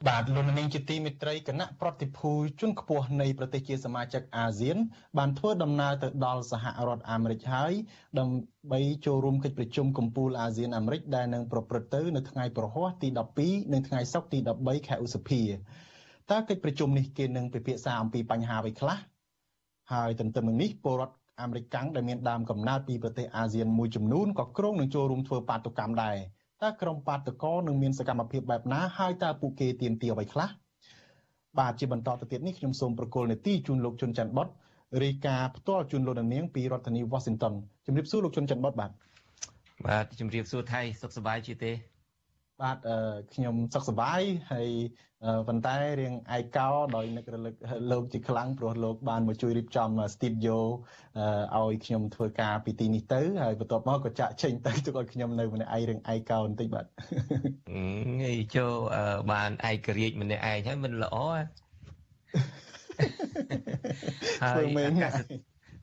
S4: បាទលោកនាងជាទីមេត្រីគណៈប្រតិភូជនខ្ពស់នៃប្រទេសជាសមាជិកអាស៊ាន បានធ្វើដំណើរទៅដល់សហរដ្ឋអាមេរិកហើយដើម្បីចូលរួមកិច្ចប្រជុំកំពូលអាស៊ានអាមេរិកដែលនឹងប្រព្រឹត្តទៅនៅថ្ងៃប្រហ័សទី12និងថ្ងៃសុក្រទី13ខែឧសភាតើកិច្ចប្រជុំនេះគេនឹងពិភាក្សាអំពីបញ្ហាអ្វីខ្លះហើយទន្ទឹមនឹងនេះពលរដ្ឋអាមេរិកកាំងដែលមានដើមកំណើតពីប្រទេសអាស៊ានមួយចំនួនក៏គ្រោងនឹងចូលរួមធ្វើបាតុកម្មដែរ តើក្រុមបាតកោនឹងមានសកម្មភាពបែបណាហើយតើពួកគេទៀមទាអ្វីខ្លះបាទជាបន្តទៅទៀតនេះខ្ញុំសូមប្រកល់នេតិជូនលោកជុនច័ន្ទបតរាយការណ៍ផ្ទាល់ជូនលោកនាងពីរដ្ឋធានី Washington ជំរាបសួរលោកជុនច័ន្ទបតបាទ
S19: បាទជំរាបសួរថៃសុខសប្បាយជាទេ
S4: បាទខ្ញុំសុខសប្បាយហើយ ប៉ុន្តែរៀងឯកោដោយនឹករលឹកលោកជាខ្លាំងព្រោះលោកបានមកជួយរៀបចំ studio ឲ្យខ្ញុំធ្វើការពីទីនេះទៅហើយបន្ទាប់មកក៏ចាក់ចេញទៅទុកឲ្យខ្ញុំនៅម្នាក់ឯងរៀងឯកោបន្តិចបាទ
S19: អីចូលបានឯករាជ្យម្នាក់ឯងហើយមិនល្អហើយអាកាស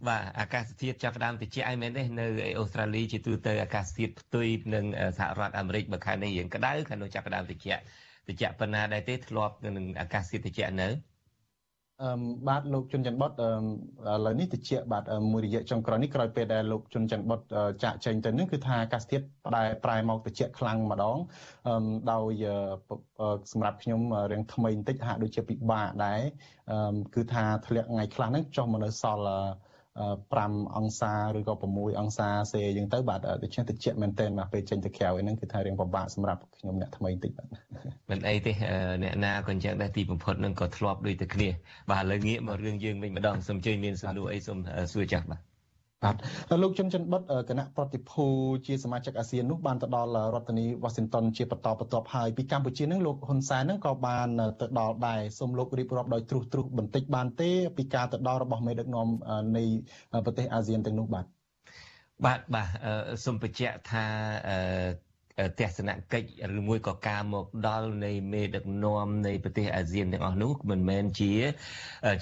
S19: បាទអាកាសធាតុចាប់ផ្ដើមត្រជាក់ឯមែនទេនៅអូស្ត្រាលីជាទូទៅអាកាសធាតុផ្ទុយនឹងសហរដ្ឋអាមេរិកបើខែនេះរៀងក្តៅខែនោះចាប់ផ្ដើមត្រជាក់ ត្រជាក់ប៉ុណ្ណាដែរទេធ្លាប់នឹងអាកាសធាតុត្រជាក់នៅ
S4: អឺបាទលោកជុនច័ន្ទបុតឥឡូវនេះតិចបាទមួយរយៈចុងក្រោយនេះក្រោយពេលដែលលោកជុនច័ន្ទបុតចាក់ចេញទៅនឹងគឺថាអាកាសធាតុប្រែប្រែមកតិចខ្លាំងម្ដងដោយសម្រាប់ខ្ញុំរៀងថ្មីបន្តិចហាក់ដូចជាពិបាកដែរគឺថាធ្លាក់ថ្ងៃខ្លះហ្នឹងចុះមកនៅសល់ 5អង្សាឬក៏6អង្សាសេអញ្ចឹងទៅបាទដូច្នេះតិចមែនទែនបាទពេលចេញទៅក្រៅហ្នឹងគឺថារៀងពិបាកសម្រាប់ខ្ញុំអ្នកថ្មីបន្តិចបាទ
S19: មិនអីទេអ្នកណាក៏អញ្ចឹងដែរទីបំផុតនឹងក៏ធ្លាប់ដូចតែគ្នាបាទឥឡូវងាកមករឿងយើងវិញម្ដងសូមជើញមានសំណួរអីសូមសួរចាស់បាទ
S4: បាទលោកជុនច័ន្ទបុតគណៈប្រតិភូជាសមាជិកអាស៊ាននោះបានទៅដល់រដ្ឋធានីវ៉ាស៊ីនតោនជាបន្តបន្ទាប់ហើយពីកម្ពុជានឹងលោកហ៊ុនសែននឹងក៏បានទៅដល់ដែរសូមលោករៀបរាប់ដោយទ្រុសទ្រុសបន្តិចបានទេពីការទៅដល់របស់មេដឹកនាំនៃប្រទេសអាស៊ានទាំងនោះបាទ
S19: បាទបាទសូមបញ្ជាក់ថា ទស្សនកិច្ចឬមួយក៏ការមកដល់នៃមេដឹកនាំនៃប្រទេសអាស៊ានទាំងអស់នោះមិនមែនជា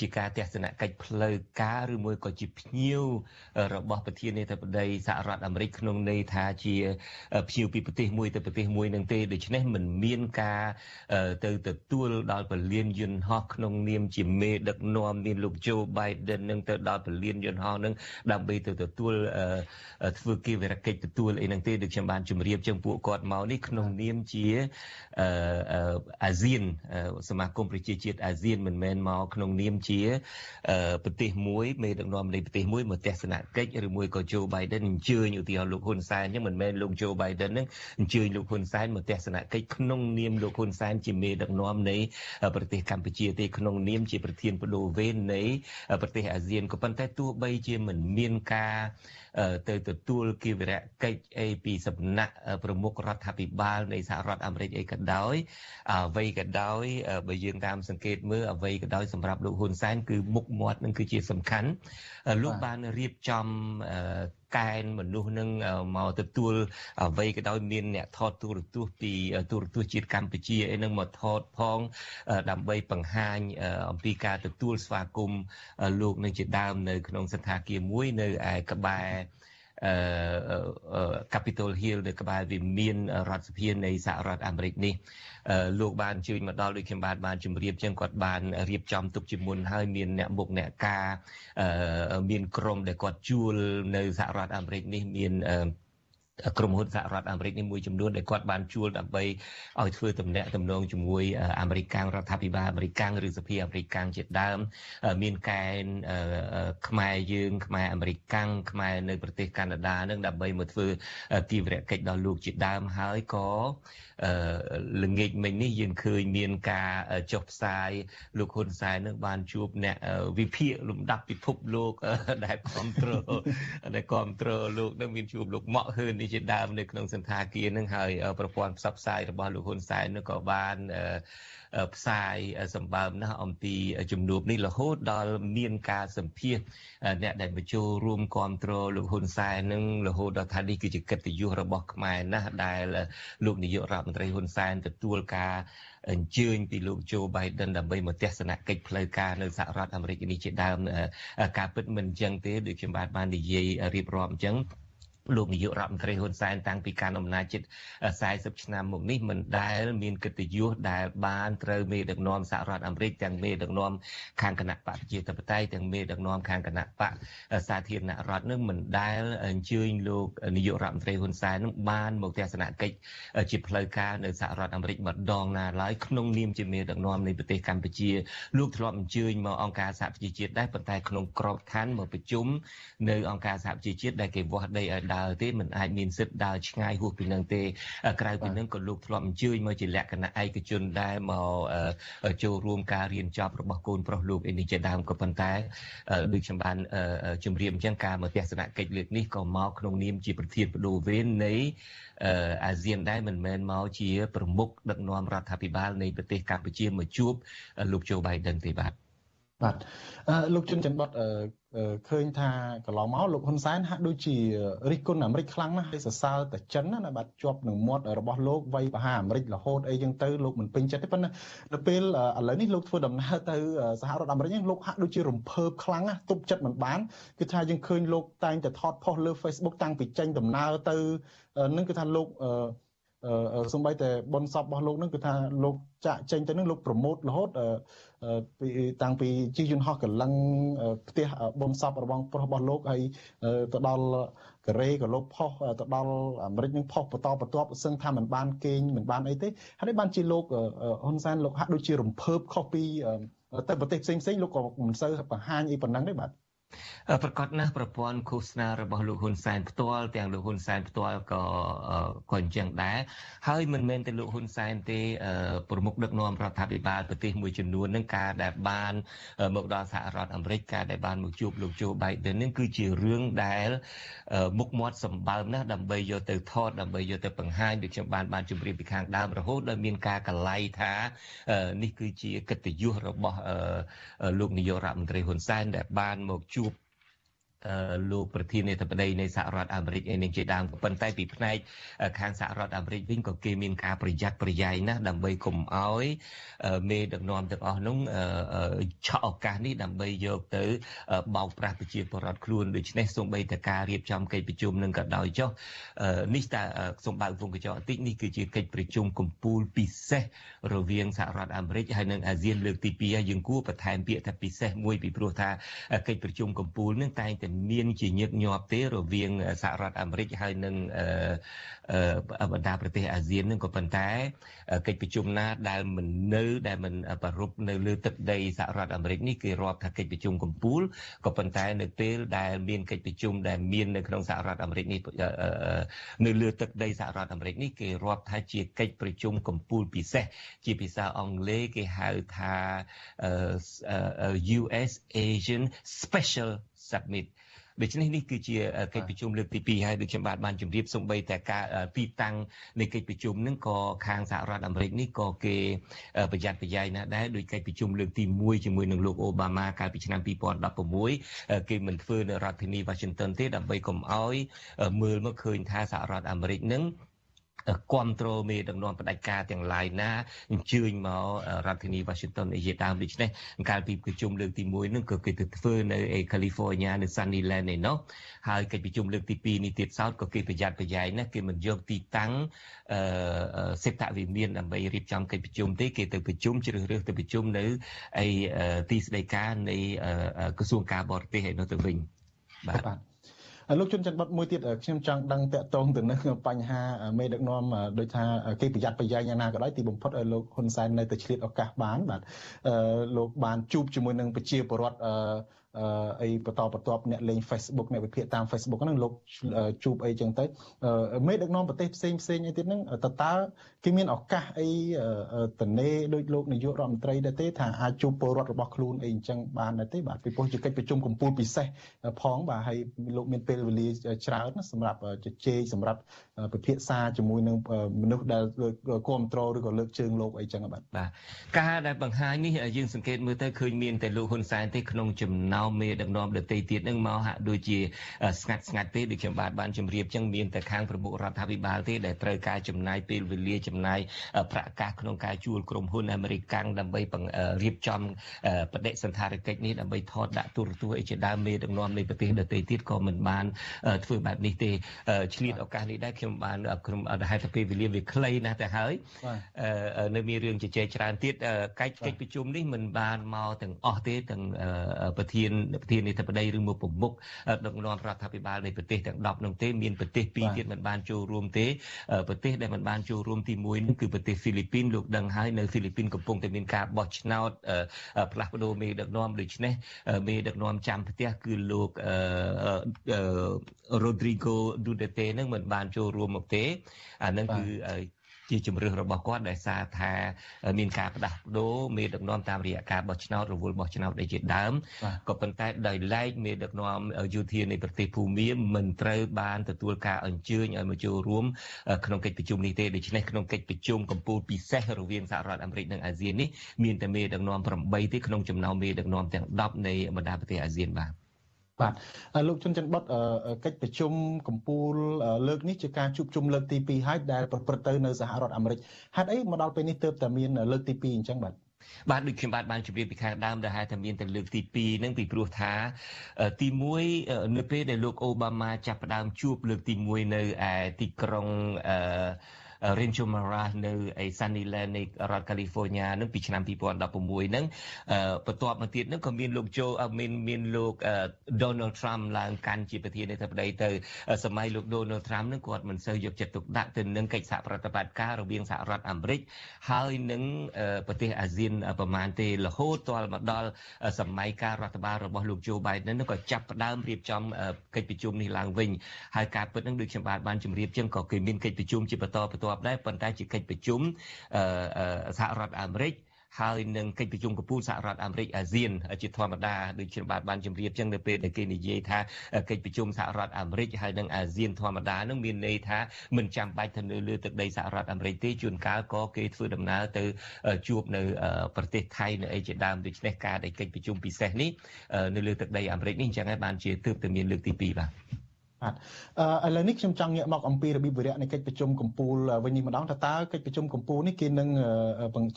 S19: ជាការទស្សនកិច្ចផ្លូវការឬមួយក៏ជាភ្ញៀវរបស់ប្រធានាធិបតីសហរដ្ឋអាមេរិកក្នុងន័យថាជាភ្ញៀវពីប្រទេសមួយទៅប្រទេសមួយនឹងទេដូច្នេះមិនមានការទៅទទួលដល់ពលានយន្តហោះក្នុងនាមជាមេដឹកនាំមានលោកโจ Biden នឹងទៅដល់ពលានយន្តហោះនឹងដើម្បីទៅទទួលធ្វើគិវរកិច្ចទទួលអីនឹងទេដូចខ្ញុំបានជម្រាបចឹងពួកគាត់មកនេះក្នុងនាមជាអាស៊ានសមាគមប្រជាជាតិអាស៊ានមិនមែនមកក្នុងនាមជាប្រទេសមួយមេដឹកនាំនៃប្រទេសមួយមកទស្សនកិច្ចឬមួយក៏ជូបៃដិនអញ្ជើញឧទាហរណ៍លោកហ៊ុនសែនអញ្ចឹងមិនមែនលោកជូបៃដិនហ្នឹងអញ្ជើញលោកហ៊ុនសែនមកទស្សនកិច្ចក្នុងនាមលោកហ៊ុនសែនជាមេដឹកនាំនៃប្រទេសកម្ពុជាទេក្នុងនាមជាប្រធានបដូវវេននៃប្រទេសអាស៊ានក៏ប៉ុន្តែទោះបីជាមិនមានការទៅទទួលគិវរៈកិច្ចអីពីសំណាក់ប្រមុខរដ្ឋាភិបាលនៃសហរដ្ឋអាមេរិកអីក៏ដោយអ្វីក៏ដោយបើយើងតាមសង្កេតមើលអ្វីក៏ដោយសម្រាប់លោកហ៊ុនសែនគឺមុខមាត់នឹងគឺជាសំខាន់លោកបានរៀបចំ កែនមនុស្សនឹងមកទទួលអ្វីក៏ដោយមានអ្នកថតទូរទស្សន៍ពីទូរទស្សន៍ជាតិកម្ពុជាអីនឹងមកថតផង ដើម្បីបង្ហាញអំពីការទទួលស្វាគមន៍លោកនឹងជាដើមនៅក្នុងសន្តាគារមួយនៅឯក្បែរ អឺ Capitol Hill នៅក្បែរវិមានរដ្ឋសភានៃសហរដ្ឋអាមេរិកនេះលោកបានអញ្ជើញមកដល់ដូចខ្ញុំបានបានជម្រាបចឹងគាត់បានរៀបចំទុកជាមុនហើយមានអ្នកមុខអ្នកការមានក្រុមដែលគាត់ជួលនៅសហរដ្ឋអាមេរិកនេះមាន ក្រុមហ៊ុនសហរដ្ឋអាមេរិកនេះមួយចំនួនដែលគាត់បានជួលដើម្បីឲ្យធ្វើតំណែងតំណងជាមួយអាមេរិករដ្ឋាភិបាលអាមេរិកឬសភាអាមេរិកជាដើម មានកែនខ្មែរយើងខ្មែរអាមេរិកខ្មែរនៅប្រទេសកាណាដានឹងដើម្បីមកធ្វើទីវរកិច្ចដល់លោកជាដើមហើយក៏ល្ងាចមិញនេះយើងឃើញមានការចុះផ្សាយលោកហ៊ុនសែននឹងបានជួបអ្នកវិភាគលំដាប់ពិភពលោកដែលគ្រប់គ្រងដែលគ្រប់គ្រងលោកនឹងមានជួបលោកម៉ាក់ហ៊ឿននេះជាដើមនៅក្នុងសន្តាគារនឹងហើយប្រព័ន្ធផ្សព្វផ្សាយរបស់លោកហ៊ុនសែននឹងក៏បានផ្សាយសម្បើមណាស់អំពីជំនួបនេះរហូតដល់មានការសម្ភាសអ្នកដែលបញ្ចូលរួមគ្រប់គ្រងលោកហ៊ុនសែននឹងរហូតដល់ថានេះគឺជាកិត្តិយសរបស់ខ្មែរណាស់ដែលលោកនាយករដ្ឋមន្ត្រីហ៊ុនសែនទទួលការអញ្ជើញពីលោកโจ Biden ដើម្បីមកទស្សនកិច្ចផ្លូវការនៅសហរដ្ឋអាមេរិកនេះជាដើមការពិតមិនអញ្ចឹងទេដូចខ្ញុំបាទបាននិយាយរៀបរាប់អញ្ចឹង លោកនាយករដ្ឋមន្ត្រីហ៊ុនសែនតាំងពីការអំណាចជិត40ឆ្នាំមកនេះមិនដែលមានកិត្តិយសដែលបានត្រូវមេដឹកនាំសហរដ្ឋអាមេរិកទាំងមេដឹកនាំខាងគណៈបកប្រជាធិបតេយ្យទាំងមេដឹកនាំខាងគណៈបកសាធារណរដ្ឋនឹងមិនដែលអញ្ជើញលោកនាយករដ្ឋមន្ត្រីហ៊ុនសែននឹងបានមកទស្សនកិច្ចជាផ្លូវការនៅសហរដ្ឋអាមេរិកម្ដងណាឡើយក្នុងនាមជាមេដឹកនាំនៃប្រទេសកម្ពុជាលោកធ្លាប់អញ្ជើញមកអង្គការសហប្រជាជាតិដែរប៉ុន្តែក្នុងក្របខ័ណ្ឌមកប្រជុំនៅអង្គការសហប្រជាជាតិដែលគេវាស់ដីឲ្យដើរទេមិនអាចមានសិទ្ធិដើរឆ្ងាយហួសពីនឹងទេក្រៅពីនឹងក៏លោកធ្លាប់អញ្ជើញមកជាលក្ខណៈឯកជនដែរមកចូលរួមការរៀនចប់របស់កូនប្រុសលោកអីនេះជាដើមក៏ប៉ុន្តែដូចខ្ញុំបានជម្រាបអញ្ចឹងការមកទស្សនកិច្ចលើកនេះក៏មកក្នុងនាមជាប្រធានបដូវវេននៃអាស៊ានដែរមិនមែនមកជាប្រមុខដឹកនាំរដ្ឋាភិបាលនៃប្រទេសកម្ពុជាមកជួបលោកโจ Biden ទេបាទ
S4: បាទលោកជុនច័ន្ទបតឃើញថាកន្លងមកលោកហ៊ុនសែនហាក់ដូចជារិះគន់អាមេរិកខ្លាំងណាស់ហើយសរសើរតែចិនណាបាទជាប់នឹងមាត់របស់លោកវ័យបហាអាមេរិករហូតអីចឹងទៅលោកមិនពេញចិត្តទេប៉ុន្តែដល់ពេលឥឡូវនេះលោកធ្វើដំណើរទៅសហរដ្ឋអាមេរិកហ្នឹងលោកហាក់ដូចជារំភើបខ្លាំងណាស់ទប់ចិត្តមិនបានគឺថាយើងឃើញលោកតែងតែថតផុសលើ Facebook តាំងពីចេញដំណើរទៅនឹងគឺថាលោក សំបីតែបនសពរបស់លោកនឹងគឺថាលោកចាក់ចេញទៅនឹងលោកប្រម៉ូតរហូតពីតាំងពីជិះយន្តហោះកលឹងផ្ទះបនសពរបស់ប្រុសរបស់លោកហើយទៅដល់កូរ៉េក៏លោកផុសទៅដល់អាមេរិកនឹងផុសបន្តបន្ទាប់សឹងថាมันបានគេងมันបានអីទេហើយបានជាលោកហ៊ុនសែនលោកហាក់ដូចជារំភើបខុសពីទៅប្រទេសផ្សេងផ្សេងលោកក៏មិនសូវបង្ហាញអីប៉ុណ្ណឹងទេបាទ
S19: ប្រកាសណាស់ប្រព័ន្ធឃោសនារបស់លោកហ៊ុនសែនផ្ទាល់ទាំងលោកហ៊ុនសែនផ្ទាល់ក៏ក៏អញ្ចឹងដែរហើយមិនមែនតែលោកហ៊ុនសែនទេប្រមុខដឹកនាំរដ្ឋាភិបាលប្រទេសមួយចំនួននឹងការដែលបានមកដល់សហរដ្ឋអាមេរិកការដែលបានមកជួបលោកโจ Biden នឹងគឺជារឿងដែលមុខមាត់សម្បើមណាស់ដើម្បីយកទៅថតដើម្បីយកទៅបង្ហាញដូចខ្ញុំបានបានជម្រាបពីខាងដើមរហូតដល់មានការកលៃថានេះគឺជាកិត្តិយសរបស់លោកនាយករដ្ឋមន្ត្រីហ៊ុនសែនដែលបានមកជួប លោកប្រធានាធិបតីនៃសហរដ្ឋអាមេរិកឯនឹងជាដើមប៉ុន្តែពីផ្នែកខាងសហរដ្ឋអាមេរិកវិញក៏គេមានការប្រយ័ត្នប្រយែងណាស់ដើម្បីកុំឲ្យមេដឹកនាំទាំងអស់នោះឆក់ឱកាសនេះដើម្បីយកទៅបោកប្រាស់ប្រជាពលរដ្ឋខ្លួនដូច្នេះសូម្បីតែការរៀបចំកិច្ចប្រជុំនឹងក៏ដោយចុះនេះតែសូមបើកវងកញ្ចក់បន្តិចនេះគឺជាកិច្ចប្រជុំកំពូលពិសេសរវាងសហរដ្ឋអាមេរិកហើយនិងអាស៊ានលើកទី2ហើយយើងគួរបន្ថែមពាក្យថាពិសេសមួយពីព្រោះថាកិច្ចប្រជុំកំពូលនឹងតែងតែមានជាញឹកញាប់ទេរវាងសហរដ្ឋអាមេរិកហើយនិងបណ្ដាប្រទេសអាស៊ាននឹងក៏ប៉ុន្តែកិច្ចប្រជុំណាដែលមិននៅដែលមិនប្រពៃនៅលើទឹកដីសហរដ្ឋអាមេរិកនេះគេរាប់ថាកិច្ចប្រជុំកំពូលក៏ប៉ុន្តែនៅពេលដែលមានកិច្ចប្រជុំដែលមាននៅក្នុងសហរដ្ឋអាមេរិកនេះនៅលើទឹកដីសហរដ្ឋអាមេរិកនេះគេរាប់ថាជាកិច្ចប្រជុំកំពូលពិសេសជាភាសាអង់គ្លេសគេហៅថា US Asian Special Summit ដូច្នេះនេះគឺជាកិច្ចប្រជុំលើកទី2ហើយដូចខ្ញុំបាទបានជម្រាបសូម្បីតែការទីតាំងនៃកិច្ចប្រជុំនឹងក៏ខាងសហរដ្ឋអាមេរិកនេះក៏គេប្រយ័ត្នប្រយែងណាស់ដែរដោយកិច្ចប្រជុំលើកទី1ជាមួយនឹងលោកអូបាម៉ាកាលពីឆ្នាំ2016គេមិនធ្វើនៅរដ្ឋធានី Washington ទេដើម្បីកុំឲ្យមើលមកឃើញថាសហរដ្ឋអាមេរិកនឹង គ្រប់គ្រងមេដឹកនាំផ្ដាច់ការទាំងឡាយណាអញ្ជើញមករដ្ឋធានី Washington អីជាដើមដូច្នេះកាលពីប្រជុំលើកទី1នឹងក៏គេទៅធ្វើនៅ California នៅ Sunnyland ឯនោះហើយកិច្ចប្រជុំលើកទី2នេះទៀតសោតក៏គេប្រយ័ត្នប្រយែងណាគេមិនយកទីតាំងអឺសេដ្ឋវិមានដើម្បីរៀបចំកិច្ចប្រជុំទេគេទៅប្រជុំជ្រើសរើសទៅប្រជុំនៅឯទីស្តីការនៃក្រសួងការបរទេសឯនោះទៅវិញ
S4: បាទ លោកជុនច័ន្ទបុតមួយទៀតខ្ញុំចង់ដឹងតកតងទៅនឹងបញ្ហាមេដឹកនាំដូចថាគេប្រយ័ត្នប្រយែងយ៉ាងណាក៏ដោយទីបំផុតលោកហ៊ុនសែននៅតែឆ្លៀតឱកាសបានបាទលោកបានជួបជាមួយនឹងប្រជាពលរដ្ឋអីបន្តបន្ទាប់អ្នកលេង Facebook អ្នកវិភាគតាម Facebook ហ្នឹងលោកជួបអីចឹងទៅមេដឹកនាំប្រទេសផ្សេងផ្សេងអីទៀតហ្នឹងតើតើគេមានឱកាសអីតនេដោយលោកនាយករដ្ឋមន្ត្រីដែរទេថាអាចជួបពលរដ្ឋរបស់ខ្លួនអីអញ្ចឹងបានដែរទេបាទពីព្រោះជាកិច្ចប្រជុំកំពូលពិសេសផងបាទហើយលោកមានពេលវេលាច្រើនសម្រាប់ជជែកសម្រាប់ពិភាក្សាជាមួយនឹងមនុស្សដែលគ្រប់គ្រងឬក៏លើកជើងលោកអីចឹងបាទ
S19: បាទការដែលបង្ហាញនេះយើងសង្កេតមើលទៅឃើញមានតែលោកហ៊ុនសែនទេក្នុងចំណោមមេដឹកនាំដទៃទៀតនឹងមកហាក់ដូចជាស្ងាត់ស្ងាត់ទេដូចខ្ញុំបាទបានជម្រាបចឹងមានតែខាងប្រមុខរដ្ឋាភិបាលទេដែលត្រូវការចំណាយពេលវេលាចំណាយប្រាក់កាសក្នុងការជួលក្រុមហ៊ុនអាមេរិកកាំងដើម្បីរៀបចំបដិសន្ធារកិច្ចនេះដើម្បីថតដាក់ទូរទស្សន៍អីជាដើមមេដឹកនាំនៃប្រទេសដទៃទៀតក៏មិនបានធ្វើបែបនេះទេឆ្លៀតឱកាសនេះដែរខ្ញុំបានក្រុមហេតុតែពេលវេលាវាខ្លីណាស់ទៅហើយនៅមានរឿងជជែកច្រើនទៀតកិច្ចកិច្ចប្រជុំនេះមិនបានមកទាំងអស់ទេទាំងប្រធានប្រធានាធិបតីឬមកប្រមុខដឹកនាំរដ្ឋាភិបាលនៃប្រទេសទាំង10នោះទេមានប្រទេសពីរទៀតមិនបានចូលរួមទេប្រទេសដែលមិនបានចូលរួមទី1នោះគឺប្រទេសហ្វីលីពីនលោកដឹងហើយនៅហ្វីលីពីនកំពុងតែមានការបោះឆ្នោតផ្លាស់ប្ដូរមេដឹកនាំដូច្នេះមេដឹកនាំចាំផ្ទះគឺលោក Rodrigo Duterte នឹងមិនបានចូលរួមមកទេអានឹងគឺ ជាជំរឿសរបស់គាត់ដែលសារថាមានការផ្ដាស់ប្ដូរមេដឹកនាំតាមរយៈការបោះឆ្នោតរវល់បោះឆ្នោតដែលជាដើមក៏ប៉ុន្តែដោយឡែកមេដឹកនាំយោធានៃប្រទេសភូមាមិនត្រូវបានទទួលការអញ្ជើញឲ្យមកចូលរួមក្នុងកិច្ចប្រជុំនេះទេដូច្នេះក្នុងកិច្ចប្រជុំកម្ពុជាពិសេសរវាងសហរដ្ឋអាមេរិកនិងអាស៊ាននេះមានតែមេដឹកនាំ8ទេក្នុងចំណោមមេដឹកនាំទាំង10នៃបណ្ដាប្រទេសអាស៊ានបាទ
S4: បាទលោកជុនច័ន្ទបុតកិច្ចប្រជុំកម្ពុជាលើកនេះជាការជួបជុំលើកទី2ហើយដែលប្រព្រឹត្តទៅនៅសហរដ្ឋអាមេរិកហេតុអីមកដល់ពេលនេះទើបតែមានលើកទី2អញ្ចឹងបាទ
S19: បាទដូចខ្ញុំបាទបានជម្រាបពីខាងដើមដែលហៅថាមានតែលើកទី2ហ្នឹងពីព្រោះថាទី1នៅពេលដែលលោកអូបាម៉ាចាប់ផ្ដើមជួបលើកទី1នៅឯទីក្រុងអឺ Rancho Mara នៅឯ Sunnyland នៃរដ្ឋ California នឹងពីឆ្នាំ2016ហ្នឹងបន្ទាប់មកទៀតហ្នឹងក៏មានលោកโจមានមានលោក Donald Trump ឡើងកាន់ជាប្រធានាធិបតីទៅសម័យលោក Donald Trump ហ្នឹងគាត់មិនសូវយកចិត្តទុកដាក់ទៅនឹងកិច្ចសហប្រតិបត្តិការរវាងសហរដ្ឋអាមេរិកហើយនឹងប្រទេសអាស៊ានប្រមាណទេរហូតទាល់មកដល់សម័យការរដ្ឋបាលរបស់លោក Joe Biden នឹងក៏ចាប់ផ្ដើមរៀបចំកិច្ចប្រជុំនេះឡើងវិញហើយការពិតនឹងដូចខ្ញុំបាទបានជម្រាបចឹងក៏គេមានកិច្ចប្រជុំជាបន្តបន្ទាប់ដែរប៉ុន្តែជាកិច្ចប្រជុំសហរដ្ឋអាមេរិកហើយនឹងកិច្ចប្រជុំកំពូលសហរដ្ឋអាមេរិកអាស៊ានជាធម្មតាដូចជាបាទបានជម្រាបចឹងនៅពេលដែលគេនិយាយថាកិច្ចប្រជុំសហរដ្ឋអាមេរិកហើយនឹងអាស៊ានធម្មតានឹងមានន័យថាមិនចាំបាច់ទៅនៅលើទឹកដីសហរដ្ឋអាមេរិកទេជួនកាលក៏គេធ្វើដំណើរទៅជួបនៅប្រទេសថៃនៅអីជាដើមដូច្នេះការដែលកិច្ចប្រជុំពិសេសនេះនៅលើទឹកដីអាមេរិកនេះអញ្ចឹងហើយបានជាទើបតែមានលើកទី2បាទ
S4: បាទអឺឥឡូវនេះខ្ញុំចង់ងាកមកអំពីរបៀបវិរៈនៃកិច្ចប្រជុំកម្ពុជាវិញនេះម្ដងតើតើកិច្ចប្រជុំកម្ពុជានេះគេនឹង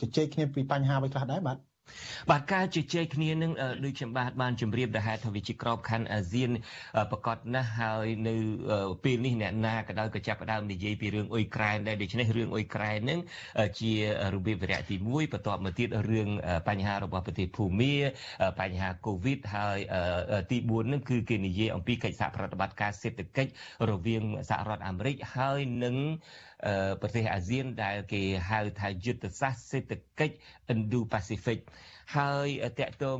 S4: ជជែកគ្នាពីបញ្ហាអ្វីខ្លះដែរបាទ
S19: បាទការជជែកគ្នានឹងដូចខ្ញុំបាទបានជម្រាបដែរហេតុថាវាជាក្របខ័ណ្ឌអាស៊ានប្រកាសណាស់ហើយនៅពេលនេះអ្នកណាក៏ដោយក៏ចាប់ផ្ដើមនិយាយពីរឿងអ៊ុយក្រែនដែរដូច្នេះរឿងអ៊ុយក្រែននឹងជារបៀបវិរៈទី1បន្ទាប់មកទៀតរឿងបញ្ហារបស់ប្រទេសភូមាបញ្ហាកូវីដហើយទី4នឹងគឺគេនិយាយអំពីកិច្ចសហប្រតិបត្តិការសេដ្ឋកិច្ចរវាងសហរដ្ឋអាមេរិកហើយនឹង ប្រទេសអាស៊ានដែលគេហៅថាយុទ្ធសាស្ត្រសេដ្ឋកិច្ច Indo-Pacific ហើយតកតង